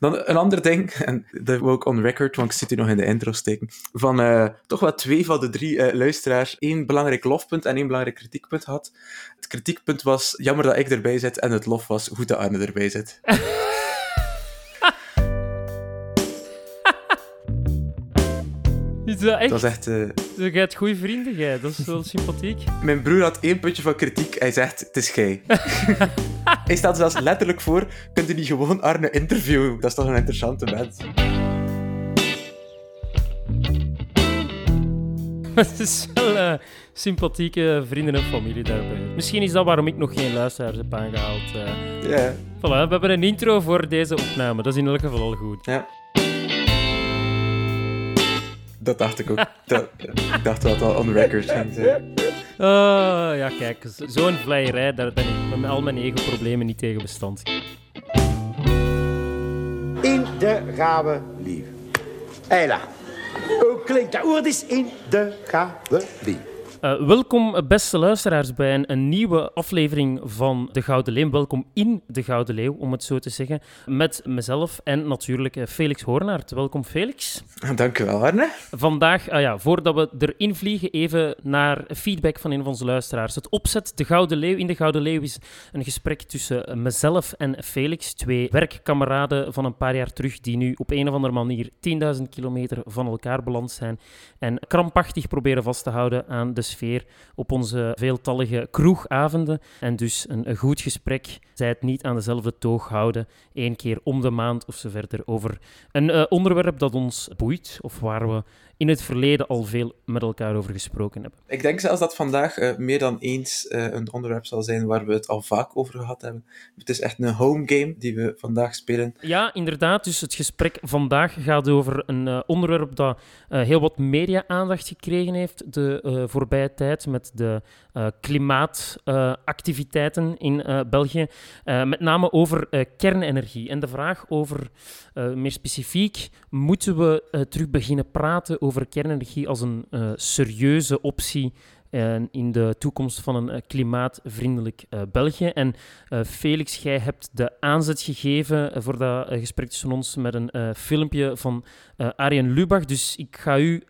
Dan een ander ding, en dat wil ik on record, want ik zit hier nog in de intro steken, van uh, toch wel twee van de drie uh, luisteraars één belangrijk lofpunt en één belangrijk kritiekpunt had. Het kritiekpunt was, jammer dat ik erbij zit, en het lof was, goed dat Arne erbij zit. Is dat echt? Dat is echt... Uh... Je hebt goede vrienden, jij. Dat is wel sympathiek. Mijn broer had één puntje van kritiek. Hij zegt, het is gij. Hij stelt zelfs letterlijk voor, kunt u niet gewoon Arne interviewen? Dat is toch een interessante mens. Het is wel uh, sympathieke vrienden en familie daarbij. Misschien is dat waarom ik nog geen luisteraars heb aangehaald. Uh. Ja. Voilà, we hebben een intro voor deze opname. Dat is in elk geval al goed. Ja. Dat dacht ik ook. Dat, ik dacht dat het al on record ging zijn. Oh, ja, kijk, zo'n vleierij, daar ben ik met al mijn ego-problemen niet tegen bestand. In de gave lief. Eila. Hoe klinkt dat woord is in de gave lief? Uh, welkom, beste luisteraars, bij een, een, nieuwe aflevering van De Gouden Leeuw. Welkom in De Gouden Leeuw, om het zo te zeggen. Met mezelf en natuurlijk uh, Felix Hoornaert. Welkom, Felix. Dank u wel, Arne. Vandaag, uh, ja, voordat we erin vliegen, even naar feedback van een van onze luisteraars. Het opzet De Gouden Leeuw in De Gouden Leeuw is een gesprek tussen mezelf en Felix. Twee werkkameraden van een paar jaar terug, die nu op een of andere manier 10.000 kilometer van elkaar beland zijn. En krampachtig proberen vast te houden aan de sfeer op onze veeltallige kroegavonden. En dus een, een goed gesprek, zij het niet aan dezelfde toog houden, één keer om de maand of zo verder, over een uh, onderwerp dat ons boeit of waar we in het verleden al veel met elkaar over gesproken hebben. Ik denk zelfs dat vandaag uh, meer dan eens uh, een onderwerp zal zijn waar we het al vaak over gehad hebben. Het is echt een home game die we vandaag spelen. Ja, inderdaad. Dus het gesprek vandaag gaat over een onderwerp dat heel wat media-aandacht gekregen heeft de voorbije tijd met de klimaatactiviteiten in België. met name over kernenergie. En de vraag over, meer specifiek, moeten we terug beginnen praten over kernenergie als een serieuze optie in de toekomst van een klimaatvriendelijk België. En Felix, jij hebt de aanzet gegeven voor dat gesprek tussen ons met een filmpje van Arjen Lubach. Dus ik ga u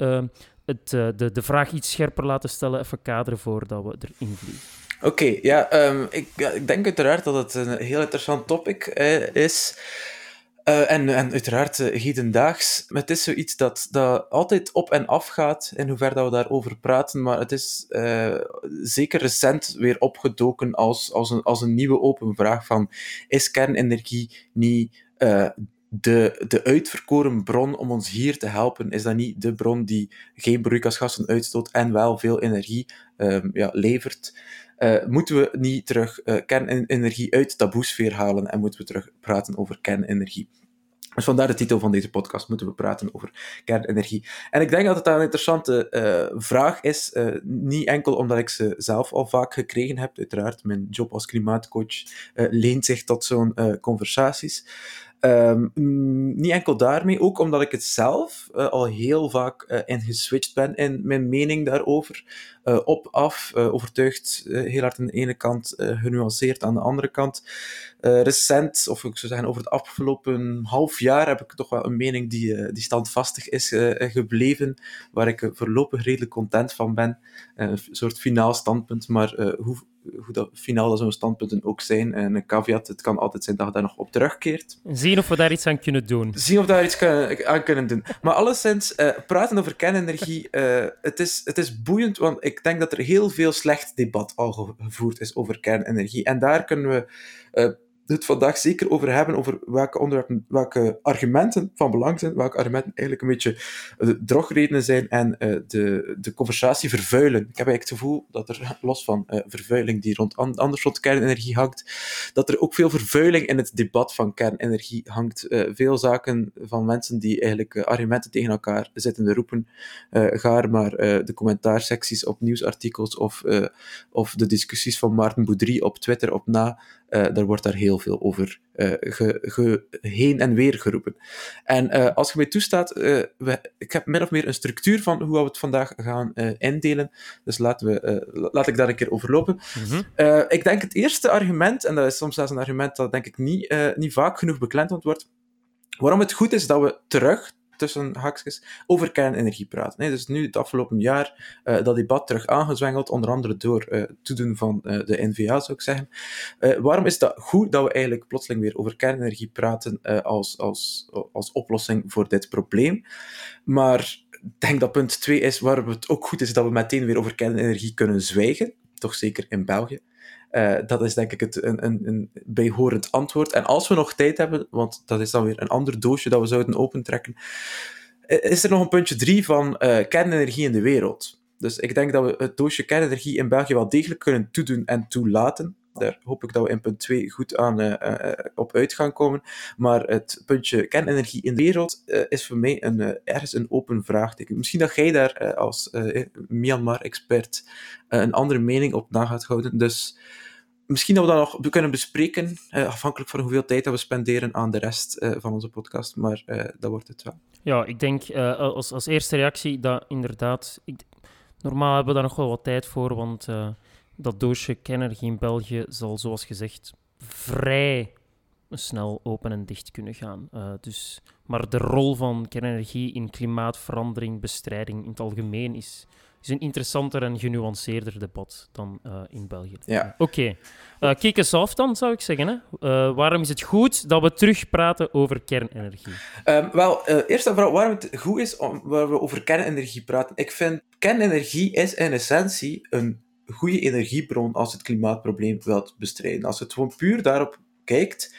het, de, de vraag iets scherper laten stellen, even kaderen voordat we erin vliegen. Oké, ja, um, ik, ik denk uiteraard dat het een heel interessant topic is. Uh, en, en uiteraard uh, hedendaags. Het is zoiets dat, dat altijd op en af gaat, in hoever dat we daarover praten. Maar het is uh, zeker recent weer opgedoken als, als, een, als een nieuwe open vraag van is kernenergie niet de, de uitverkoren bron om ons hier te helpen? Is dat niet de bron die geen broeikasgassen uitstoot en wel veel energie um, ja, levert? Uh, moeten we niet terug uh, kernenergie uit de taboesfeer halen en moeten we terug praten over kernenergie. Dus vandaar de titel van deze podcast, moeten we praten over kernenergie. En ik denk dat het een interessante uh, vraag is, niet enkel omdat ik ze zelf al vaak gekregen heb, uiteraard, mijn job als klimaatcoach leent zich tot zo'n conversaties. Um, niet enkel daarmee, ook omdat ik het zelf uh, al heel vaak uh, in geswitcht ben in mijn mening daarover. Uh, op, af, overtuigd, heel hard aan de ene kant, genuanceerd aan de andere kant. recent, of ik zou zeggen over het afgelopen half jaar, heb ik toch wel een mening die, die standvastig is gebleven, waar ik voorlopig redelijk content van ben. een soort finaal standpunt, maar hoe, hoe dat finaal zo'n standpunten ook zijn. En een caveat, het kan altijd zijn dat je daar nog op terugkeert. Zien of we daar iets aan kunnen doen. Zien of we daar iets kunnen, aan kunnen doen. Maar alleszins, uh, praten over kernenergie, uh, het, is, het is boeiend, want ik denk dat er heel veel slecht debat al gevoerd is over kernenergie. En daar kunnen we uh, het vandaag zeker over hebben, over welke onderwerpen, welke argumenten van belang zijn, welke argumenten eigenlijk een beetje de drogredenen zijn en uh, de, de conversatie vervuilen. Ik heb eigenlijk het gevoel dat er, los van uh, vervuiling die rond an, anders rond kernenergie hangt, dat er ook veel vervuiling in het debat van kernenergie hangt. Veel zaken van mensen die eigenlijk argumenten tegen elkaar zitten te roepen, gaar maar de commentaarsecties op nieuwsartikels of, of de discussies van Maarten Boudry op Twitter op na, daar wordt daar heel veel over ge, ge, heen en weer geroepen. En uh, als je mij toestaat, we, ik heb min of meer een structuur van hoe we het vandaag gaan indelen. Dus laten we, laat ik daar een keer overlopen. Mm -hmm. ik denk het eerste argument, en dat is soms zelfs een argument dat denk ik niet, niet vaak genoeg beklemtoond wordt, Waarom het goed is dat we terug tussen haakjes, over kernenergie praten. Dus nu, het afgelopen jaar, uh, dat debat terug aangezwengeld, onder andere door uh, toedoen van uh, de NVA, zou ik zeggen. waarom is dat goed dat we eigenlijk plotseling weer over kernenergie praten als, als, als oplossing voor dit probleem? Maar ik denk dat punt 2 is waarom het ook goed is dat we meteen weer over kernenergie kunnen zwijgen, toch zeker in België. Uh, dat is denk ik het, een, een, een bijhorend antwoord. En als we nog tijd hebben, want dat is dan weer een ander doosje dat we zouden opentrekken, is er nog een puntje drie van uh, kernenergie in de wereld. Dus ik denk dat we het doosje kernenergie in België wel degelijk kunnen toedoen en toelaten. Daar hoop ik dat we in punt 2 goed aan uh, uh, op uit gaan komen. Maar het puntje kernenergie in de wereld uh, is voor mij een, ergens een open vraagteken. Misschien dat jij daar als Myanmar-expert een andere mening op na gaat houden. Dus misschien dat we dat nog kunnen bespreken, afhankelijk van hoeveel tijd dat we spenderen aan de rest van onze podcast. Maar dat wordt het wel. Ja, ik denk als, als eerste reactie dat inderdaad... Ik, normaal hebben we daar nog wel wat tijd voor, want dat doosje kernenergie in België zal, zoals gezegd, vrij snel open en dicht kunnen gaan. Uh, dus, maar de rol van kernenergie in klimaatverandering, bestrijding in het algemeen is, is een interessanter en genuanceerder debat dan uh, in België. Ja. Oké, okay. uh, kijk eens af dan, zou ik zeggen. Hè? waarom is het goed dat we terug praten over kernenergie? Um, wel, eerst en vooral waarom het goed is om, waar we over kernenergie praten. Ik vind kernenergie is in essentie een goede energiebron als het klimaatprobleem wilt bestrijden. Als het gewoon puur daarop kijkt,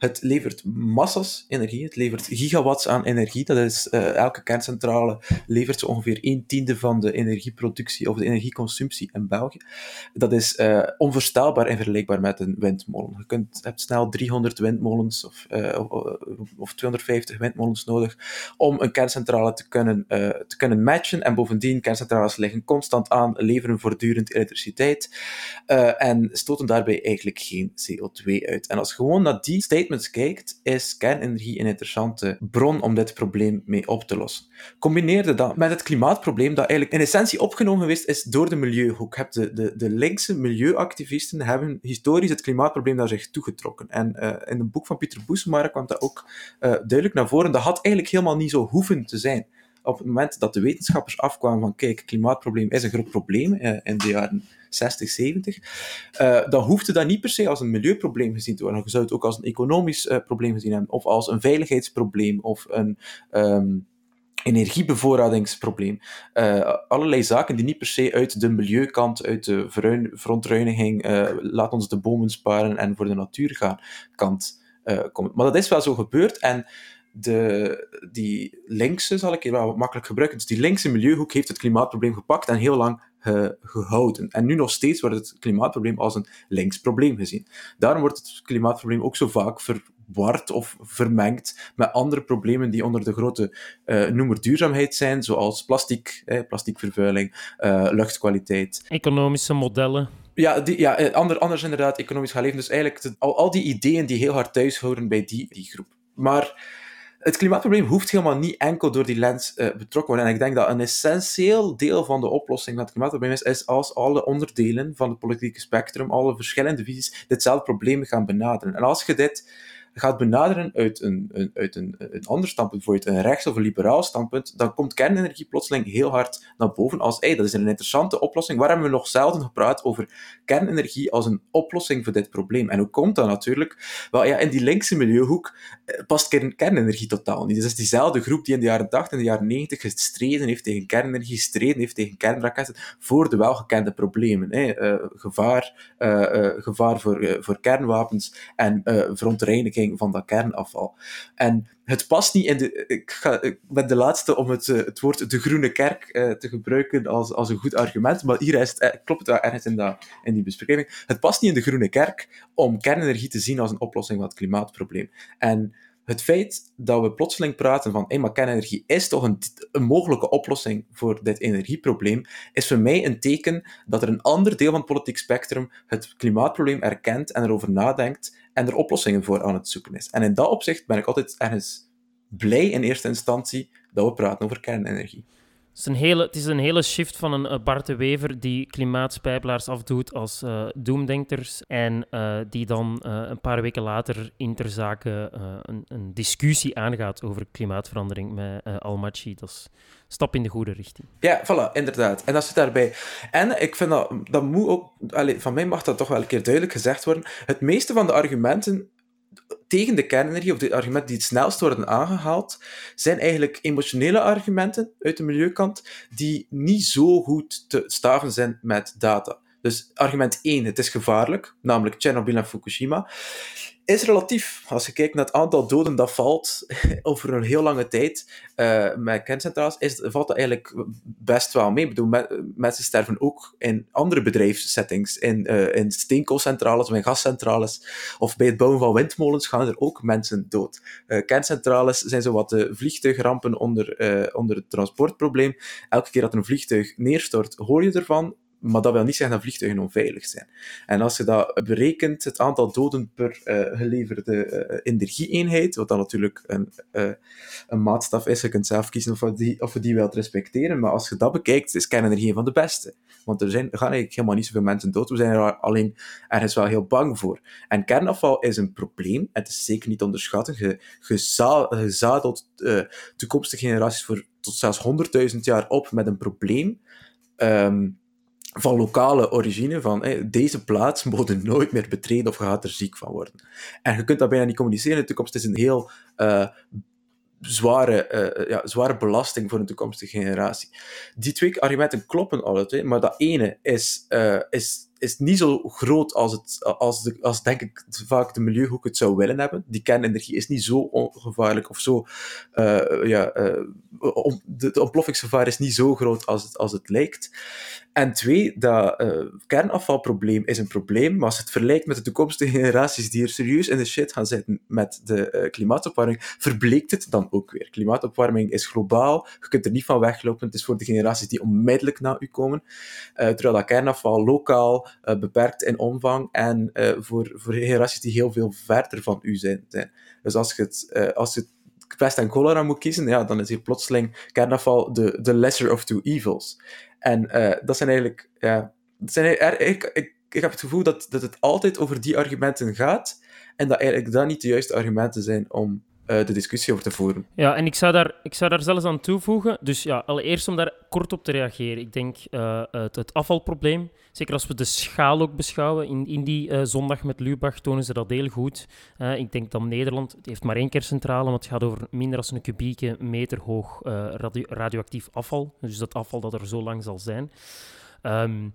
het levert massas energie, het levert gigawatts aan energie. Dat is, uh, elke kerncentrale levert zo ongeveer een tiende van de energieproductie of de energieconsumptie in België. Dat is uh, onvoorstelbaar en vergelijkbaar met een windmolen. Je kunt, hebt snel 300 windmolens of, uh, of 250 windmolens nodig om een kerncentrale te kunnen, te kunnen matchen. En bovendien, kerncentrales liggen constant aan, leveren voortdurend elektriciteit en stoten daarbij eigenlijk geen CO2 uit. En als gewoon naar die kijkt, is kernenergie een interessante bron om dit probleem mee op te lossen. Combineerde dat met het klimaatprobleem, dat eigenlijk in essentie opgenomen geweest is door de milieuhoek. Heb de, de, de linkse milieuactivisten hebben historisch het klimaatprobleem naar zich toegetrokken. En uh, in het boek van Pieter Boesemaar kwam dat ook uh, duidelijk naar voren. Dat had eigenlijk helemaal niet zo hoeven te zijn op het moment dat de wetenschappers afkwamen van kijk, klimaatprobleem is een groot probleem uh, in de jaren 60, 70, uh, dan hoefde dat niet per se als een milieuprobleem gezien te worden. Je zou het ook als een economisch uh, probleem gezien hebben, of als een veiligheidsprobleem, of een um, energiebevoorradingsprobleem. Uh, allerlei zaken die niet per se uit de milieukant, uit de verontreiniging, laat ons de bomen sparen en voor de natuur gaan, kant komen. Maar dat is wel zo gebeurd en de, die linkse, zal ik hier wel makkelijk gebruiken, dus die linkse milieuhoek heeft het klimaatprobleem gepakt en heel lang gehouden. En nu nog steeds wordt het klimaatprobleem als een links probleem gezien. Daarom wordt het klimaatprobleem ook zo vaak verward of vermengd met andere problemen die onder de grote uh, noemer duurzaamheid zijn, zoals plastic, eh, plasticvervuiling, uh, luchtkwaliteit. Economische modellen. Ja, die, ja ander, anders inderdaad economisch gaan leven. Dus eigenlijk al, al die ideeën die heel hard thuis horen bij die, die groep. Maar het klimaatprobleem hoeft helemaal niet enkel door die lens uh, betrokken worden. En ik denk dat een essentieel deel van de oplossing van het klimaatprobleem is, is als alle onderdelen van het politieke spectrum, alle verschillende visies, ditzelfde probleem gaan benaderen. En als je dit gaat benaderen uit een, een, uit een, een ander standpunt, bijvoorbeeld een rechts- of een liberaal standpunt, dan komt kernenergie plotseling heel hard naar boven als, hey, dat is een interessante oplossing. Waar hebben we nog zelden gepraat over kernenergie als een oplossing voor dit probleem? En hoe komt dat natuurlijk? Wel, ja, in die linkse milieuhoek eh, past kernenergie totaal niet. Dus het is diezelfde groep die in de jaren 80 en de jaren 90 gestreden heeft tegen kernenergie, gestreden heeft tegen kernraketten, voor de welgekende problemen. Hè. Uh, gevaar, uh, gevaar voor, voor kernwapens en verontreiniging van dat kernafval. En het past niet in de. Ik, ga, ben de laatste om het, eh, het woord de groene kerk uh, te gebruiken als, als een goed argument, maar hier is het, eh, klopt het ergens in, dat, in die bespreking. Het past niet in de groene kerk om kernenergie te zien als een oplossing van het klimaatprobleem. En het feit dat we plotseling praten van, maar kernenergie is toch een, een, mogelijke oplossing voor dit energieprobleem, is voor mij een teken dat er een ander deel van het politiek spectrum het klimaatprobleem erkent en erover nadenkt en er oplossingen voor aan het zoeken is. En in dat opzicht ben ik altijd ergens blij in eerste instantie dat we praten over kernenergie. Het is, een hele, het is een hele shift van een uh, Bart de Wever die klimaatspijpelaars afdoet als uh, doemdenkers en uh, die dan een paar weken later interzake een, een, discussie aangaat over klimaatverandering met Almachi. Dat is stap in de goede richting. Ja, voilà, inderdaad. En dat zit daarbij. En ik vind dat, dat moet ook, allez, van mij mag dat toch wel een keer duidelijk gezegd worden, het meeste van de argumenten tegen de kernenergie, of de argumenten die het snelst worden aangehaald, zijn eigenlijk emotionele argumenten uit de milieukant, die niet zo goed te staven zijn met data. Dus argument 1, het is gevaarlijk, namelijk Chernobyl en Fukushima is relatief. Als je kijkt naar het aantal doden dat valt over een heel lange tijd uh, met kerncentrales, is, valt dat eigenlijk best wel mee. Ik bedoel, mensen sterven ook in andere bedrijfssettings, in, uh, in steenkoolcentrales of in gascentrales, of bij het bouwen van windmolens gaan er ook mensen dood. Uh, kerncentrales zijn zo wat de vliegtuigrampen onder, onder het transportprobleem. Elke keer dat een vliegtuig neerstort, hoor je ervan maar dat wil niet zeggen dat vliegtuigen onveilig zijn. En als je dat berekent, het aantal doden per uh, geleverde uh, energieeenheid, wat dan natuurlijk een, uh, een maatstaf is, je kunt zelf kiezen of je, die, of je die wilt respecteren, maar als je dat bekijkt, is kernenergie een van de beste. Want er, zijn, er gaan eigenlijk helemaal niet zoveel mensen dood, we zijn er alleen ergens wel heel bang voor. En kernafval is een probleem, het is zeker niet onderschatten. Je, gezadeld toekomstige generaties voor tot zelfs 100.000 jaar op met een probleem. Um, van lokale origine, van deze plaats moet nooit meer betreden of gaat er ziek van worden. En je kunt dat bijna niet communiceren in de toekomst. Het is een heel uh, zware, uh, ja, zware belasting voor een toekomstige generatie. Die twee argumenten kloppen alle twee, maar dat ene is, uh, is is niet zo groot als, het, als, de, als denk ik vaak de milieuhoek het zou willen hebben. Die kernenergie is niet zo ongevaarlijk of zo. Uh, ja, om, de, ontploffingsgevaar is niet zo groot als het, als het lijkt. En twee, dat uh, kernafvalprobleem is een probleem, maar als het vergelijkt met de toekomstige generaties die er serieus in de shit gaan zitten met de klimaatopwarming, verbleekt het dan ook weer. Klimaatopwarming is globaal, je kunt er niet van weglopen. Het is voor de generaties die onmiddellijk na u komen. terwijl dat kernafval lokaal uh, beperkt in omvang en uh, voor, voor die heel veel verder van u zijn. zijn. Dus als je het, uh, als je pest en cholera moet kiezen, ja, dan is hier plotseling kernafval de, de lesser of two evils. En dat zijn eigenlijk, ja, dat zijn ik, ik, ik heb het gevoel dat, dat het altijd over die argumenten gaat en dat eigenlijk dat niet de juiste argumenten zijn om uh, de discussie over te voeren. Ja, en ik zou, daar, ik zou daar zelfs aan toevoegen. Dus ja, allereerst om daar kort op te reageren. Ik denk uh, het, afvalprobleem, zeker als we de schaal ook beschouwen, in, in die uh, zondag met Lubach tonen ze dat heel goed. ik denk dat Nederland, het heeft maar één kerncentrale, maar het gaat over minder dan een kubieke meter hoog radio, radioactief afval. Dus dat afval dat er zo lang zal zijn. Um,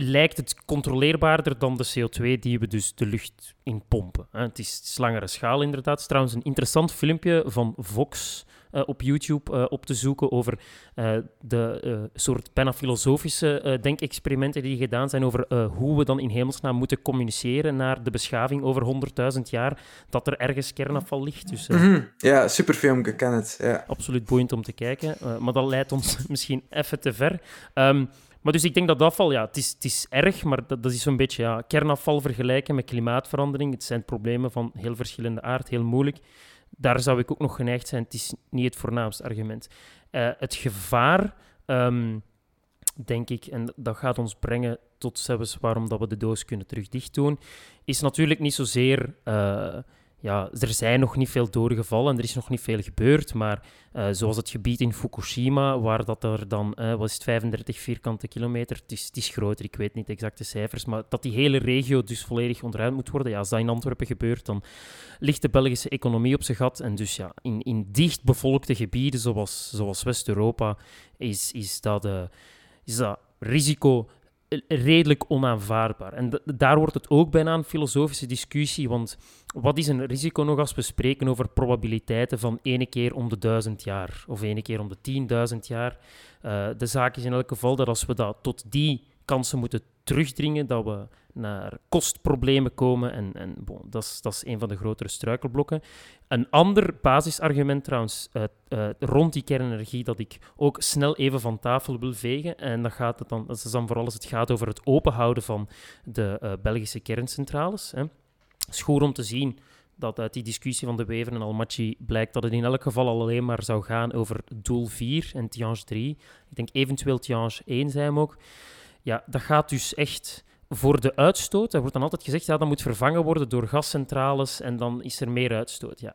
lijkt het controleerbaarder dan de CO2 die we dus de lucht in pompen. Het is, langere schaal inderdaad. Het is trouwens een interessant filmpje van Vox uh, op YouTube uh, op te zoeken over uh, de soort bijna filosofische denkexperimenten die gedaan zijn over hoe we dan in hemelsnaam moeten communiceren naar de beschaving over 100.000 jaar dat er ergens kernafval ligt. Dus, mm -hmm. Ja, super filmpje, ken het. Ja. Absoluut boeiend om te kijken, maar dat leidt ons misschien even te ver. Um, maar dus ik denk dat afval, ja, het is, het is erg, maar dat, is zo'n beetje ja, kernafval vergelijken met klimaatverandering. Het zijn problemen van heel verschillende aard, heel moeilijk. Daar zou ik ook nog geneigd zijn. Het is niet het voornaamste argument. Uh, het gevaar, um, denk ik, en dat gaat ons brengen tot zelfs waarom dat we de doos kunnen terug dicht doen, is natuurlijk niet zozeer... Uh, ja, er zijn nog niet veel doden gevallen en er is nog niet veel gebeurd. Maar uh, zoals het gebied in Fukushima, waar dat er dan, uh, was het 35 vierkante kilometer, het is, is groter, ik weet niet de exacte cijfers, maar dat die hele regio dus volledig ontruimd moet worden. Ja, als dat in Antwerpen gebeurt, dan ligt de Belgische economie op zijn gat. En dus ja, in, in dichtbevolkte gebieden zoals, zoals West-Europa is, is, dat, uh, is dat risico redelijk onaanvaardbaar. En daar wordt het ook bijna een filosofische discussie, want wat is een risico nog als we spreken over probabiliteiten van ene keer om de duizend jaar of ene keer om de tienduizend jaar? Uh, de zaak is in elk geval dat als we dat tot die kansen moeten terugdringen, dat we naar kostproblemen komen. En, en bon, dat, is, dat is een van de grotere struikelblokken. Een ander basisargument trouwens rond die kernenergie dat ik ook snel even van tafel wil vegen. En dat, gaat het dan, is dan vooral als het gaat over het openhouden van de uh, Belgische kerncentrales. Hè. Om te zien dat uit die discussie van de Wever en Almaty blijkt dat het in elk geval al alleen maar zou gaan over doel 4 en Tiange 3. Ik denk eventueel Tiange 1 zijn hem ook. Ja, dat gaat dus echt voor de uitstoot. Er wordt dan altijd gezegd, ja, dat moet vervangen worden door gascentrales en dan is er meer uitstoot. Ja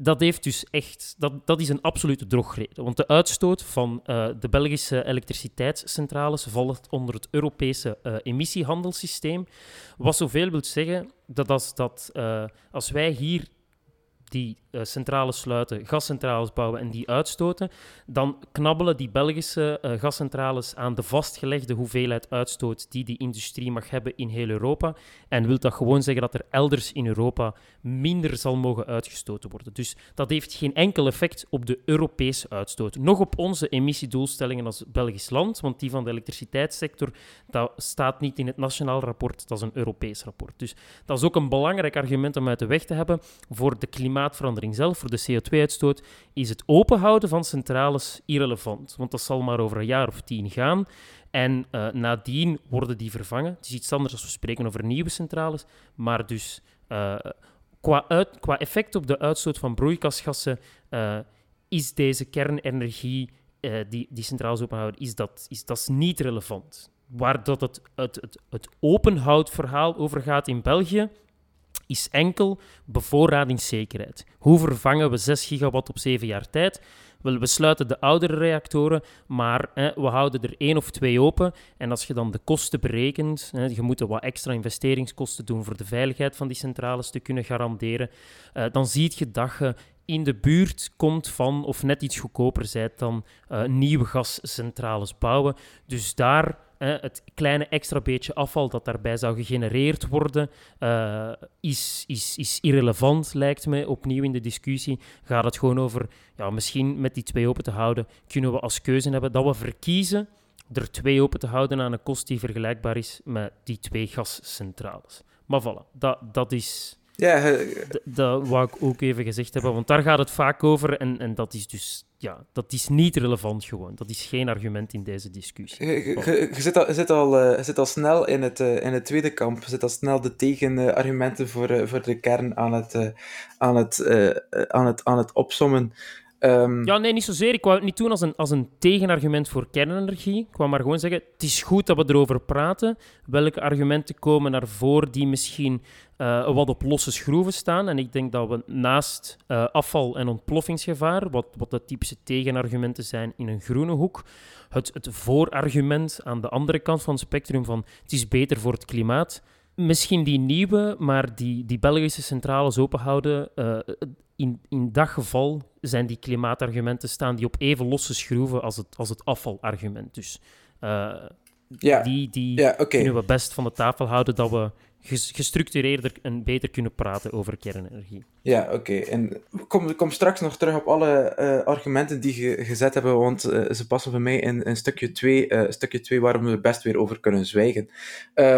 dat heeft dus echt, dat, dat is een absolute drogreden. Want de uitstoot van uh, de Belgische elektriciteitscentrales valt onder het Europese uh, emissiehandelssysteem. Wat zoveel wil zeggen dat als, dat, uh, als wij hier die uh, centrales sluiten, gascentrales bouwen en die uitstoten, dan knabbelen die Belgische uh, gascentrales aan de vastgelegde hoeveelheid uitstoot die die industrie mag hebben in heel Europa. En wil dat gewoon zeggen dat er elders in Europa minder zal mogen uitgestoten worden. Dus dat heeft geen enkel effect op de Europese uitstoot. Nog op onze emissiedoelstellingen als Belgisch land, want die van de elektriciteitssector dat staat niet in het nationaal rapport, dat is een Europees rapport. Dus dat is ook een belangrijk argument om uit de weg te hebben voor de klimaatverandering zelf, voor de CO2-uitstoot, is het openhouden van centrales irrelevant. Want dat zal maar over een jaar of tien gaan. En uh, nadien worden die vervangen. Het is iets anders als we spreken over nieuwe centrales. Maar dus uh, qua, uit, qua effect op de uitstoot van broeikasgassen uh, is deze kernenergie die, die centrales openhouden, is dat, is, dat is niet relevant. Waar dat het, het, het, het openhoudverhaal over gaat in België, is enkel bevoorradingszekerheid. Hoe vervangen we 6 gigawatt op 7 jaar tijd? We sluiten de oudere reactoren, maar hè, we houden er één of twee open. En als je dan de kosten berekent, hè, je moet wat extra investeringskosten doen voor de veiligheid van die centrales te kunnen garanderen, uh, dan zie je dat je in de buurt komt van, of net iets goedkoper zijt dan, uh, nieuwe gascentrales bouwen. Dus daar het kleine extra beetje afval dat daarbij zou gegenereerd worden, uh, is, is, is irrelevant, lijkt me, opnieuw in de discussie. Gaat het gewoon over, ja, misschien met die twee open te houden, kunnen we als keuze hebben dat we verkiezen er twee open te houden aan een kost die vergelijkbaar is met die twee gascentrales. Maar voilà, dat, dat is... Ja, dat wou ik ook even gezegd hebben, want daar gaat het vaak over en, en dat is dus ja, dat is niet relevant gewoon. Dat is geen argument in deze discussie. Je, zit, al, zit, al, uh, zit al snel in het, uh, in het tweede kamp. Je zit al snel de tegenargumenten voor, uh, voor de kern aan het, aan het, aan het, aan het opsommen. Um... Ja, nee, niet zozeer. Ik wou het niet doen als een, als een tegenargument voor kernenergie. Ik wou maar gewoon zeggen, het is goed dat we erover praten. Welke argumenten komen naar voren die misschien uh, wat op losse schroeven staan? En ik denk dat we naast uh, afval- en ontploffingsgevaar, wat, wat de typische tegenargumenten zijn in een groene hoek, het, het voorargument aan de andere kant van het spectrum van het is beter voor het klimaat, misschien die nieuwe, maar die, die Belgische centrales openhouden, uh, in, in dat geval zijn die klimaatargumenten staan die op even losse schroeven als het, als het afvalargument. Dus uh, ja. die, die ja, okay. kunnen we best van de tafel houden dat we gestructureerder en beter kunnen praten over kernenergie. Ja, oké. En kom, kom straks nog terug op alle uh, argumenten die je gezet hebben, want uh, ze passen voor mij in, in stukje 2, uh, stukje 2 waarom we best weer over kunnen zwijgen.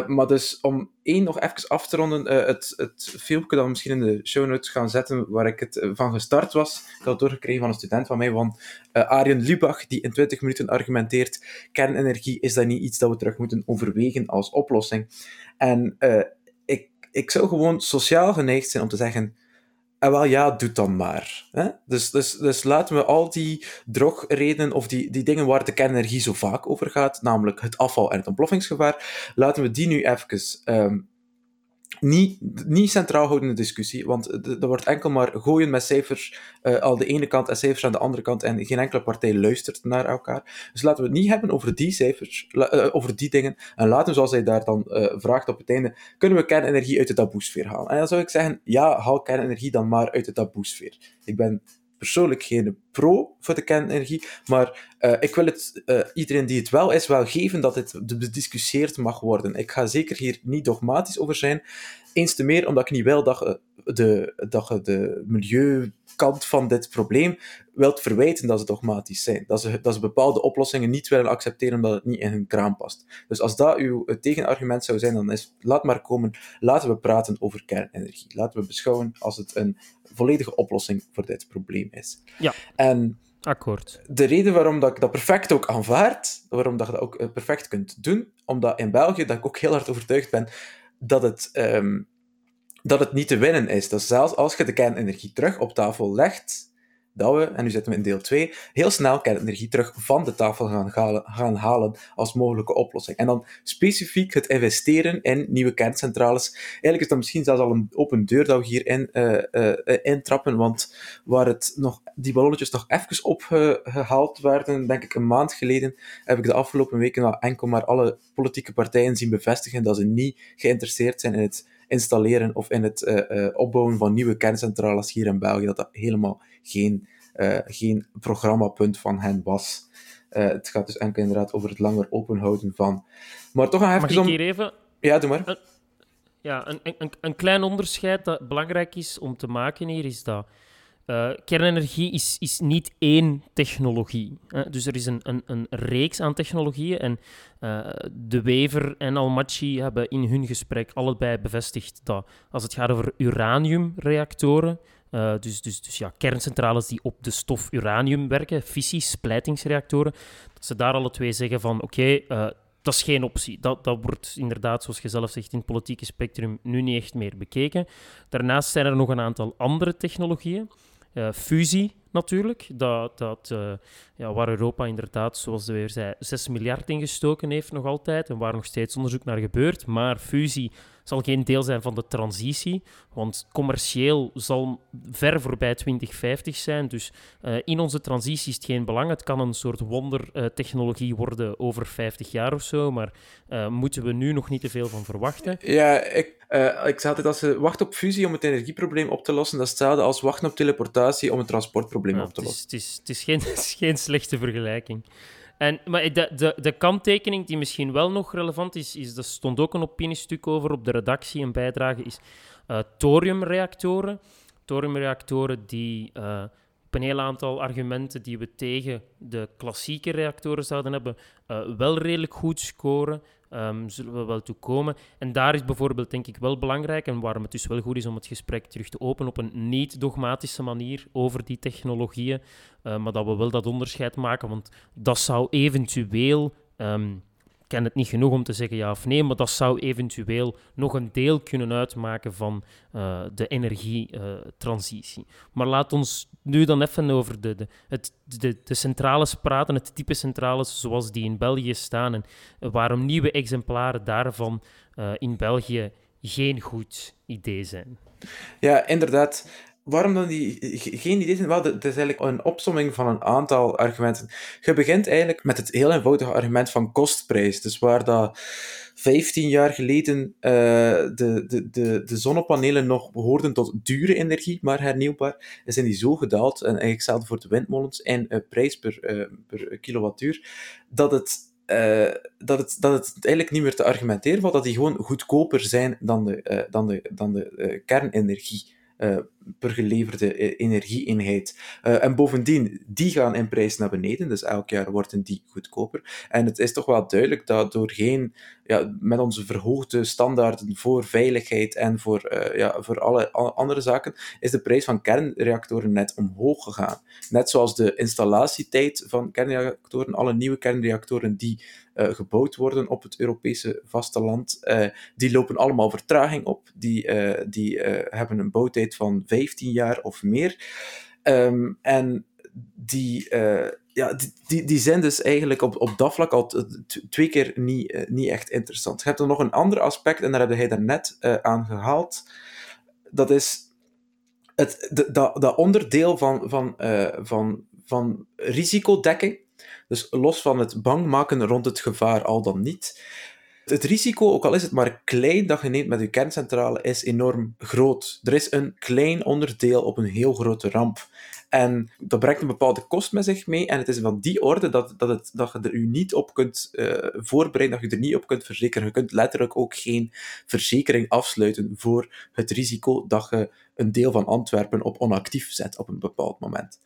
maar dus om één nog even af te ronden, het, het filmpje dat we misschien in de show notes gaan zetten, waar ik het van gestart was, ik had het doorgekregen van een student van mij, van Arjen Lubach, die in 20 minuten argumenteert, kernenergie is dat niet iets dat we terug moeten overwegen als oplossing. En ik, ik zou gewoon sociaal geneigd zijn om te zeggen, en wel ja, doe dan maar. Hè? Dus, dus, dus laten we al die drogredenen of die, die dingen waar de kernenergie zo vaak over gaat, namelijk het afval en het ontploffingsgevaar, laten we die nu even um, niet, niet centraal houden in de discussie, want er wordt enkel maar gooien met cijfers uh, al de ene kant en cijfers aan de andere kant en geen enkele partij luistert naar elkaar. Dus laten we het niet hebben over die cijfers, uh, over die dingen, en laten we, zoals hij daar dan uh, vraagt op het einde, kunnen we kernenergie uit de taboesfeer halen? En dan zou ik zeggen, ja, haal kernenergie dan maar uit de taboesfeer. Ik ben persoonlijk geen pro voor de kernenergie, maar uh, ik wil het uh, iedereen die het wel is, wel geven dat het bediscussieerd mag worden. Ik ga zeker hier niet dogmatisch over zijn. Eens te meer omdat ik niet wil dat, uh, de, dat je de milieukant van dit probleem wilt verwijten dat ze dogmatisch zijn. Dat ze, dat ze bepaalde oplossingen niet willen accepteren omdat het niet in hun kraam past. Dus als dat uw tegenargument zou zijn, dan is laat maar komen, laten we praten over kernenergie. Laten we beschouwen als het een volledige oplossing voor dit probleem is. Ja. En Akkoord. De reden waarom dat ik dat perfect ook aanvaard, waarom dat je dat ook eh, perfect kunt doen, omdat in België dat ik ook heel hard overtuigd ben dat het um, dat het niet te winnen is. Dus zelfs als je de kernenergie terug op tafel legt, dat we, en nu zitten we in deel 2, heel snel kernenergie terug van de tafel gaan, gaan halen als mogelijke oplossing. En dan specifiek het investeren in nieuwe kerncentrales. Eigenlijk is dat misschien zelfs al een open deur dat we hierin uh, uh, intrappen, want waar het nog, die ballonnetjes nog even opgehaald werden, denk ik een maand geleden, heb ik de afgelopen weken enkel maar alle politieke partijen zien bevestigen dat ze niet geïnteresseerd zijn in het installeren of in het uh, opbouwen van nieuwe kerncentrales hier in België, dat dat helemaal geen, uh, geen programmapunt van hen was. het gaat dus enkel inderdaad over het langer openhouden van. Maar toch even... Mag ik hier even... Ja, doe maar. Een, ja, een, een, een klein onderscheid dat belangrijk is om te maken hier, is dat uh, kernenergie is, is niet één technologie. Hè? Dus er is een, een, een reeks aan technologieën. En uh, De Wever en Almaty hebben in hun gesprek allebei bevestigd dat als het gaat over uraniumreactoren, uh, dus, dus, dus ja, kerncentrales die op de stof uranium werken, fissies, splijtingsreactoren, dat ze daar alle twee zeggen van oké, dat is geen optie. Dat, dat wordt inderdaad, zoals je zelf zegt, in het politieke spectrum nu niet echt meer bekeken. Daarnaast zijn er nog een aantal andere technologieën. Uh, fusie natuurlijk, dat, dat, uh, ja, waar Europa inderdaad, zoals de weer zei, 6 miljard ingestoken heeft nog altijd en waar nog steeds onderzoek naar gebeurt. Maar fusie zal geen deel zijn van de transitie, want commercieel zal ver voorbij 2050 zijn. Dus uh, in onze transitie is het geen belang. Het kan een soort wondertechnologie worden over 50 jaar of zo, maar uh, moeten we nu nog niet te veel van verwachten. Ja, ik, uh, ik zei altijd, als ze wachten op fusie om het energieprobleem op te lossen, dat is hetzelfde als wachten op teleportatie om het transportprobleem ja, op te lossen. Het is, het is, geen, het is geen slechte vergelijking. En, maar de, de, de kanttekening die misschien wel nog relevant is, is, er stond ook een opiniestuk over op de redactie, een bijdrage, is uh, thoriumreactoren. Thoriumreactoren die uh, op een heel aantal argumenten die we tegen de klassieke reactoren zouden hebben, uh, wel redelijk goed scoren. Um, zullen we wel toe komen. En daar is bijvoorbeeld, denk ik, wel belangrijk en waarom het dus wel goed is om het gesprek terug te openen op een niet-dogmatische manier over die technologieën, uh, maar dat we wel dat onderscheid maken, want dat zou eventueel um, ken het niet genoeg om te zeggen ja of nee, maar dat zou eventueel nog een deel kunnen uitmaken van uh, de energietransitie. Uh, maar laat ons nu dan even over de, de, het, de, centrales praten, het type centrales zoals die in België staan en waarom nieuwe exemplaren daarvan uh, in België geen goed idee zijn. Ja, inderdaad waarom dan die, geen idee zijn? Wel, het is eigenlijk een opsomming van een aantal argumenten. Je begint eigenlijk met het heel eenvoudige argument van kostprijs. Dus waar dat 15 jaar geleden uh, de, de, de, de zonnepanelen nog behoorden tot dure energie, maar hernieuwbaar, zijn die zo gedaald, en eigenlijk hetzelfde voor de windmolens, in uh, prijs per, uh, per kilowattuur, dat het dat, het, dat het eigenlijk niet meer te argumenteren valt, dat die gewoon goedkoper zijn dan de, uh, dan de, dan de kernenergie per geleverde energieeenheid. Uh, en bovendien, die gaan in prijs naar beneden, dus elk jaar worden die goedkoper. En het is toch wel duidelijk dat doorheen, ja, met onze verhoogde standaarden voor veiligheid en voor, uh, ja, voor alle andere zaken, is de prijs van kernreactoren net omhoog gegaan. Net zoals de installatietijd van kernreactoren, alle nieuwe kernreactoren die gebouwd worden op het Europese vasteland, die lopen allemaal vertraging op. Die, die hebben een bouwtijd van 15 jaar of meer. Um, en die, ja, die, die, zijn dus eigenlijk op, op dat vlak al twee keer niet, niet echt interessant. Je hebt er nog een ander aspect, en daar heb hij daarnet aan gehaald. Dat is het, de, dat, dat onderdeel van, van, van, van risicodekking dus los van het bang maken rond het gevaar, al dan niet. Het risico, ook al is het maar klein dat je neemt met je kerncentrale, is enorm groot. Er is een klein onderdeel op een heel grote ramp. En dat brengt een bepaalde kost met zich mee. En het is van die orde dat, dat, het, dat je er u niet op kunt uh, voorbereiden, dat je er niet op kunt verzekeren. Je kunt letterlijk ook geen verzekering afsluiten voor het risico dat je een deel van Antwerpen op onactief zet op een bepaald moment.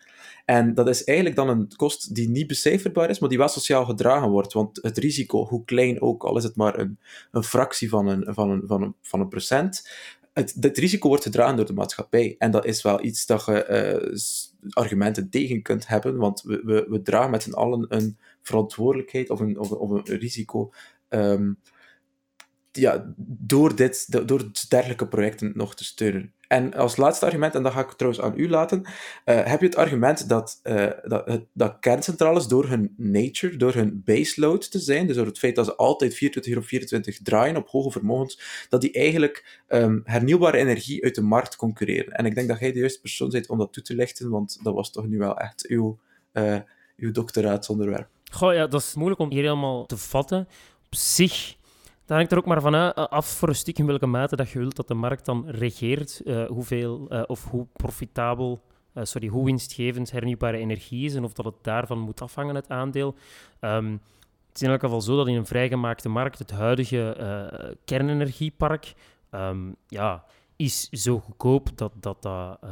En dat is eigenlijk dan een kost die niet becijferbaar is, maar die wel sociaal gedragen wordt. Want het risico, hoe klein ook, al is het maar een, een fractie van een, van, een, van, een, van een procent, het, risico wordt gedragen door de maatschappij. En dat is wel iets dat je uh, argumenten tegen kunt hebben, want we, we, we dragen met z'n allen een verantwoordelijkheid of een, of, een risico. Um, ja, door, dit, door dergelijke projecten nog te steunen. En als laatste argument, en dat ga ik trouwens aan u laten, uh, heb je het argument dat, uh, dat, dat kerncentrales door hun nature, door hun baseload te zijn, dus door het feit dat ze altijd 24 uur op 24 draaien op hoge vermogens, dat die eigenlijk um, hernieuwbare energie uit de markt concurreren. En ik denk dat jij de juiste persoon bent om dat toe te lichten, want dat was toch nu wel echt uw, uh, uw doctoraatsonderwerp. Goh, ja, dat is moeilijk om hier helemaal te vatten. Op zich dan hangt er ook maar van af voor een stuk in welke mate dat je wilt dat de markt dan regeert, uh, hoeveel uh, of hoe profitabel, uh, sorry, hoe winstgevend hernieuwbare energie is en of dat het daarvan moet afhangen, het aandeel. Um, het is in elk geval zo dat in een vrijgemaakte markt het huidige kernenergiepark um, ja, is zo goedkoop dat dat, dat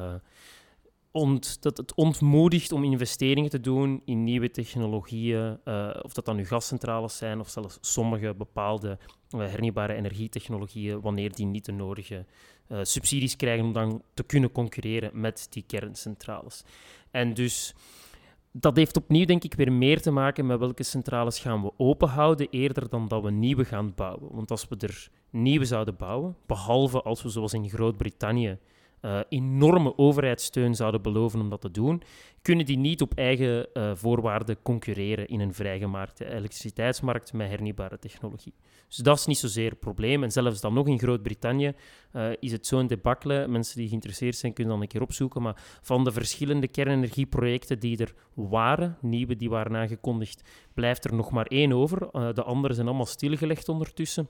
ont, dat het ontmoedigt om investeringen te doen in nieuwe technologieën, uh, of dat dan nu gascentrales zijn of zelfs sommige bepaalde uh, hernieuwbare energietechnologieën, wanneer die niet de nodige uh, subsidies krijgen om dan te kunnen concurreren met die kerncentrales. En dus dat heeft opnieuw denk ik weer meer te maken met welke centrales gaan we openhouden eerder dan dat we nieuwe gaan bouwen. Want als we er nieuwe zouden bouwen, behalve als we zoals in Groot-Brittannië uh, enorme overheidssteun zouden beloven om dat te doen, kunnen die niet op eigen uh, voorwaarden concurreren in een vrijgemaakte elektriciteitsmarkt met hernieuwbare technologie. Dus dat is niet zozeer een probleem. En zelfs dan nog in Groot-Brittannië uh, is het zo'n debakkele. Mensen die geïnteresseerd zijn, kunnen dan een keer opzoeken. Maar van de verschillende kernenergieprojecten die er waren, nieuwe die waren aangekondigd, blijft er nog maar één over. de andere zijn allemaal stilgelegd ondertussen.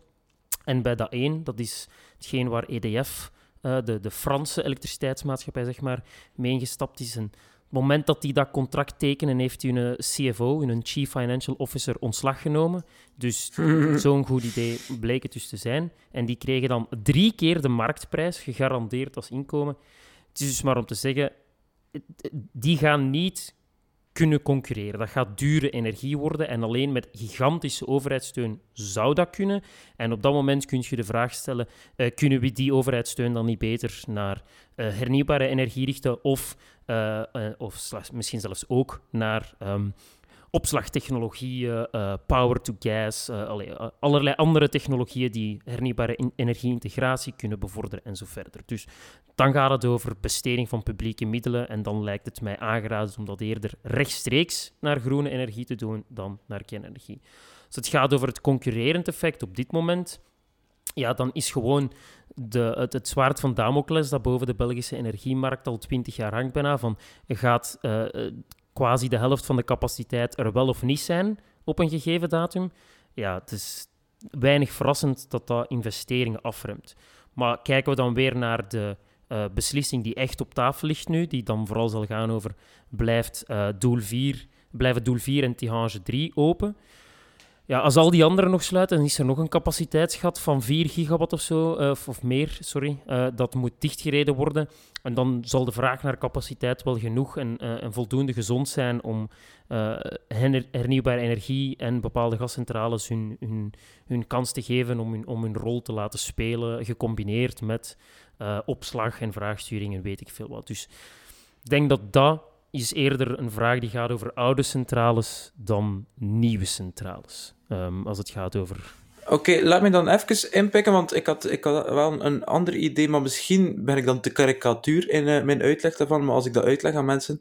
En bij dat één, dat is hetgeen waar EDF uh, de, de Franse elektriciteitsmaatschappij, zeg maar, meegestapt is. En het moment dat die dat contract tekenen, heeft hun CFO, hun Chief Financial Officer, ontslag genomen. Dus zo'n goed idee bleek het dus te zijn. En die kregen dan drie keer de marktprijs, gegarandeerd als inkomen. Het is dus maar om te zeggen, die gaan niet kunnen concurreren. Dat gaat dure energie worden en alleen met gigantische overheidssteun zou dat kunnen. En op dat moment kun je de vraag stellen, uh, kunnen we die overheidssteun dan niet beter naar uh, hernieuwbare energie richten of, uh, of misschien zelfs ook naar um, opslagtechnologieën, uh, power to gas, uh, allerlei andere technologieën die hernieuwbare energieintegratie kunnen bevorderen en zo verder. Dus dan gaat het over besteding van publieke middelen en dan lijkt het mij aangeraden om dat eerder rechtstreeks naar groene energie te doen dan naar kernenergie. Als het gaat over het concurrerend effect op dit moment, ja, dan is gewoon de, het, het, zwaard van Damocles dat boven de Belgische energiemarkt al twintig jaar hangt bijna, van gaat quasi de helft van de capaciteit er wel of niet zijn op een gegeven datum, ja, het is weinig verrassend dat dat investeringen afremt. Maar kijken we dan weer naar de uh, beslissing die echt op tafel ligt nu, die dan vooral zal gaan over blijft, uh, doel 4, blijven doel 4 en Tihange 3 open. Ja, als al die anderen nog sluiten, dan is er nog een capaciteitsgat van 4 gigawatt of zo, uh, of meer, sorry. Uh, dat moet dichtgereden worden. En dan zal de vraag naar capaciteit wel genoeg en, en voldoende gezond zijn om hernieuwbare energie en bepaalde gascentrales hun, hun, hun kans te geven om hun, om hun rol te laten spelen, gecombineerd met opslag en vraagsturing en weet ik veel wat. Dus ik denk dat dat is eerder een vraag die gaat over oude centrales dan nieuwe centrales. Um, als het gaat over. Oké, laat me dan even inpikken, want ik had, ik had wel een ander idee, maar misschien ben ik dan te karikatuur in uh, mijn uitleg daarvan. Maar als ik dat uitleg aan mensen,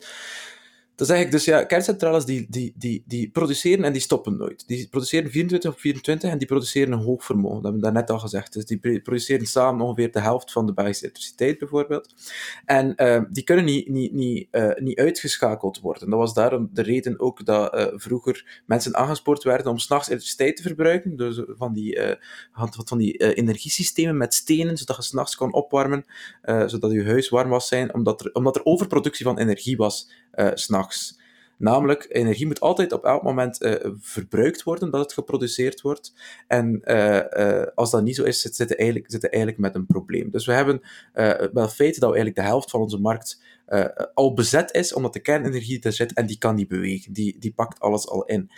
dan zeg ik dus, ja, kerncentrales die, die, die, die produceren en die stoppen nooit. Die produceren 24 op 24 en die produceren een hoog vermogen. Dat hebben we daarnet al gezegd. Dus die produceren samen ongeveer de helft van de Belgische elektriciteit, bijvoorbeeld. En uh, die kunnen niet, niet, niet, uh, niet uitgeschakeld worden. Dat was daarom de reden ook dat uh, vroeger mensen aangespoord werden om s'nachts elektriciteit te verbruiken. Dus van die, van die energiesystemen met stenen, zodat je s'nachts kon opwarmen, zodat je huis warm was zijn, omdat er, omdat er overproductie van energie was uh, s'nachts. Namelijk, energie moet altijd op elk moment uh, verbruikt worden dat het geproduceerd wordt. En uh, als dat niet zo is, zitten we eigenlijk, zit eigenlijk met een probleem. Dus we hebben wel feit dat eigenlijk de helft van onze markt al bezet is, omdat de kernenergie er zit en die kan niet bewegen. Die, die pakt alles al in.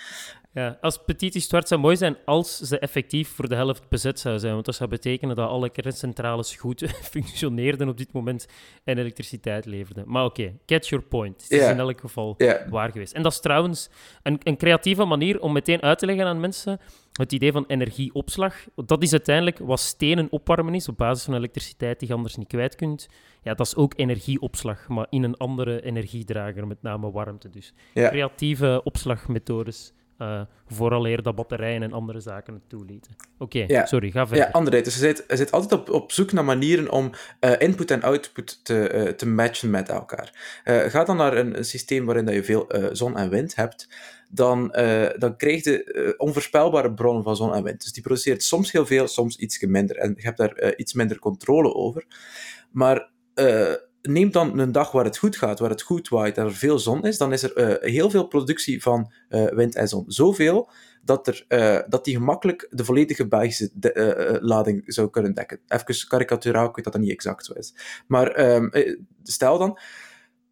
Ja, als Petit Histoire zou mooi zijn als ze effectief voor de helft bezet zou zijn. Want dat zou betekenen dat alle kerncentrales goed functioneerden op dit moment en elektriciteit leverden. Maar oké, catch your point. Het is in elk geval waar geweest. En dat is trouwens een, een creatieve manier om meteen uit te leggen aan mensen het idee van energieopslag. Dat is uiteindelijk wat stenen opwarmen is op basis van elektriciteit die je anders niet kwijt kunt. Ja, dat is ook energieopslag, maar in een andere energiedrager, met name warmte dus. Creatieve opslagmethodes, eh vooraleer dat batterijen en andere zaken het toelieten. Oké, Ja. sorry, ga verder. Ja, André, dus je zit, je zit altijd op, op zoek naar manieren om eh, input en output te, eh, te matchen met elkaar. Ga dan naar een, een systeem waarin dat je veel zon en wind hebt, dan, dan krijg je onvoorspelbare bronnen van zon en wind. Dus die produceert soms heel veel, soms iets minder. En je hebt daar iets minder controle over. Maar neem dan een dag waar het goed gaat, waar het goed waait en er veel zon is, dan is er eh, heel veel productie van eh, wind en zon. Zoveel dat, er, eh, dat die gemakkelijk de volledige Belgische lading zou kunnen dekken. Even karikaturaal, ik weet dat dat niet exact zo is. Maar ehm, eh, stel dan,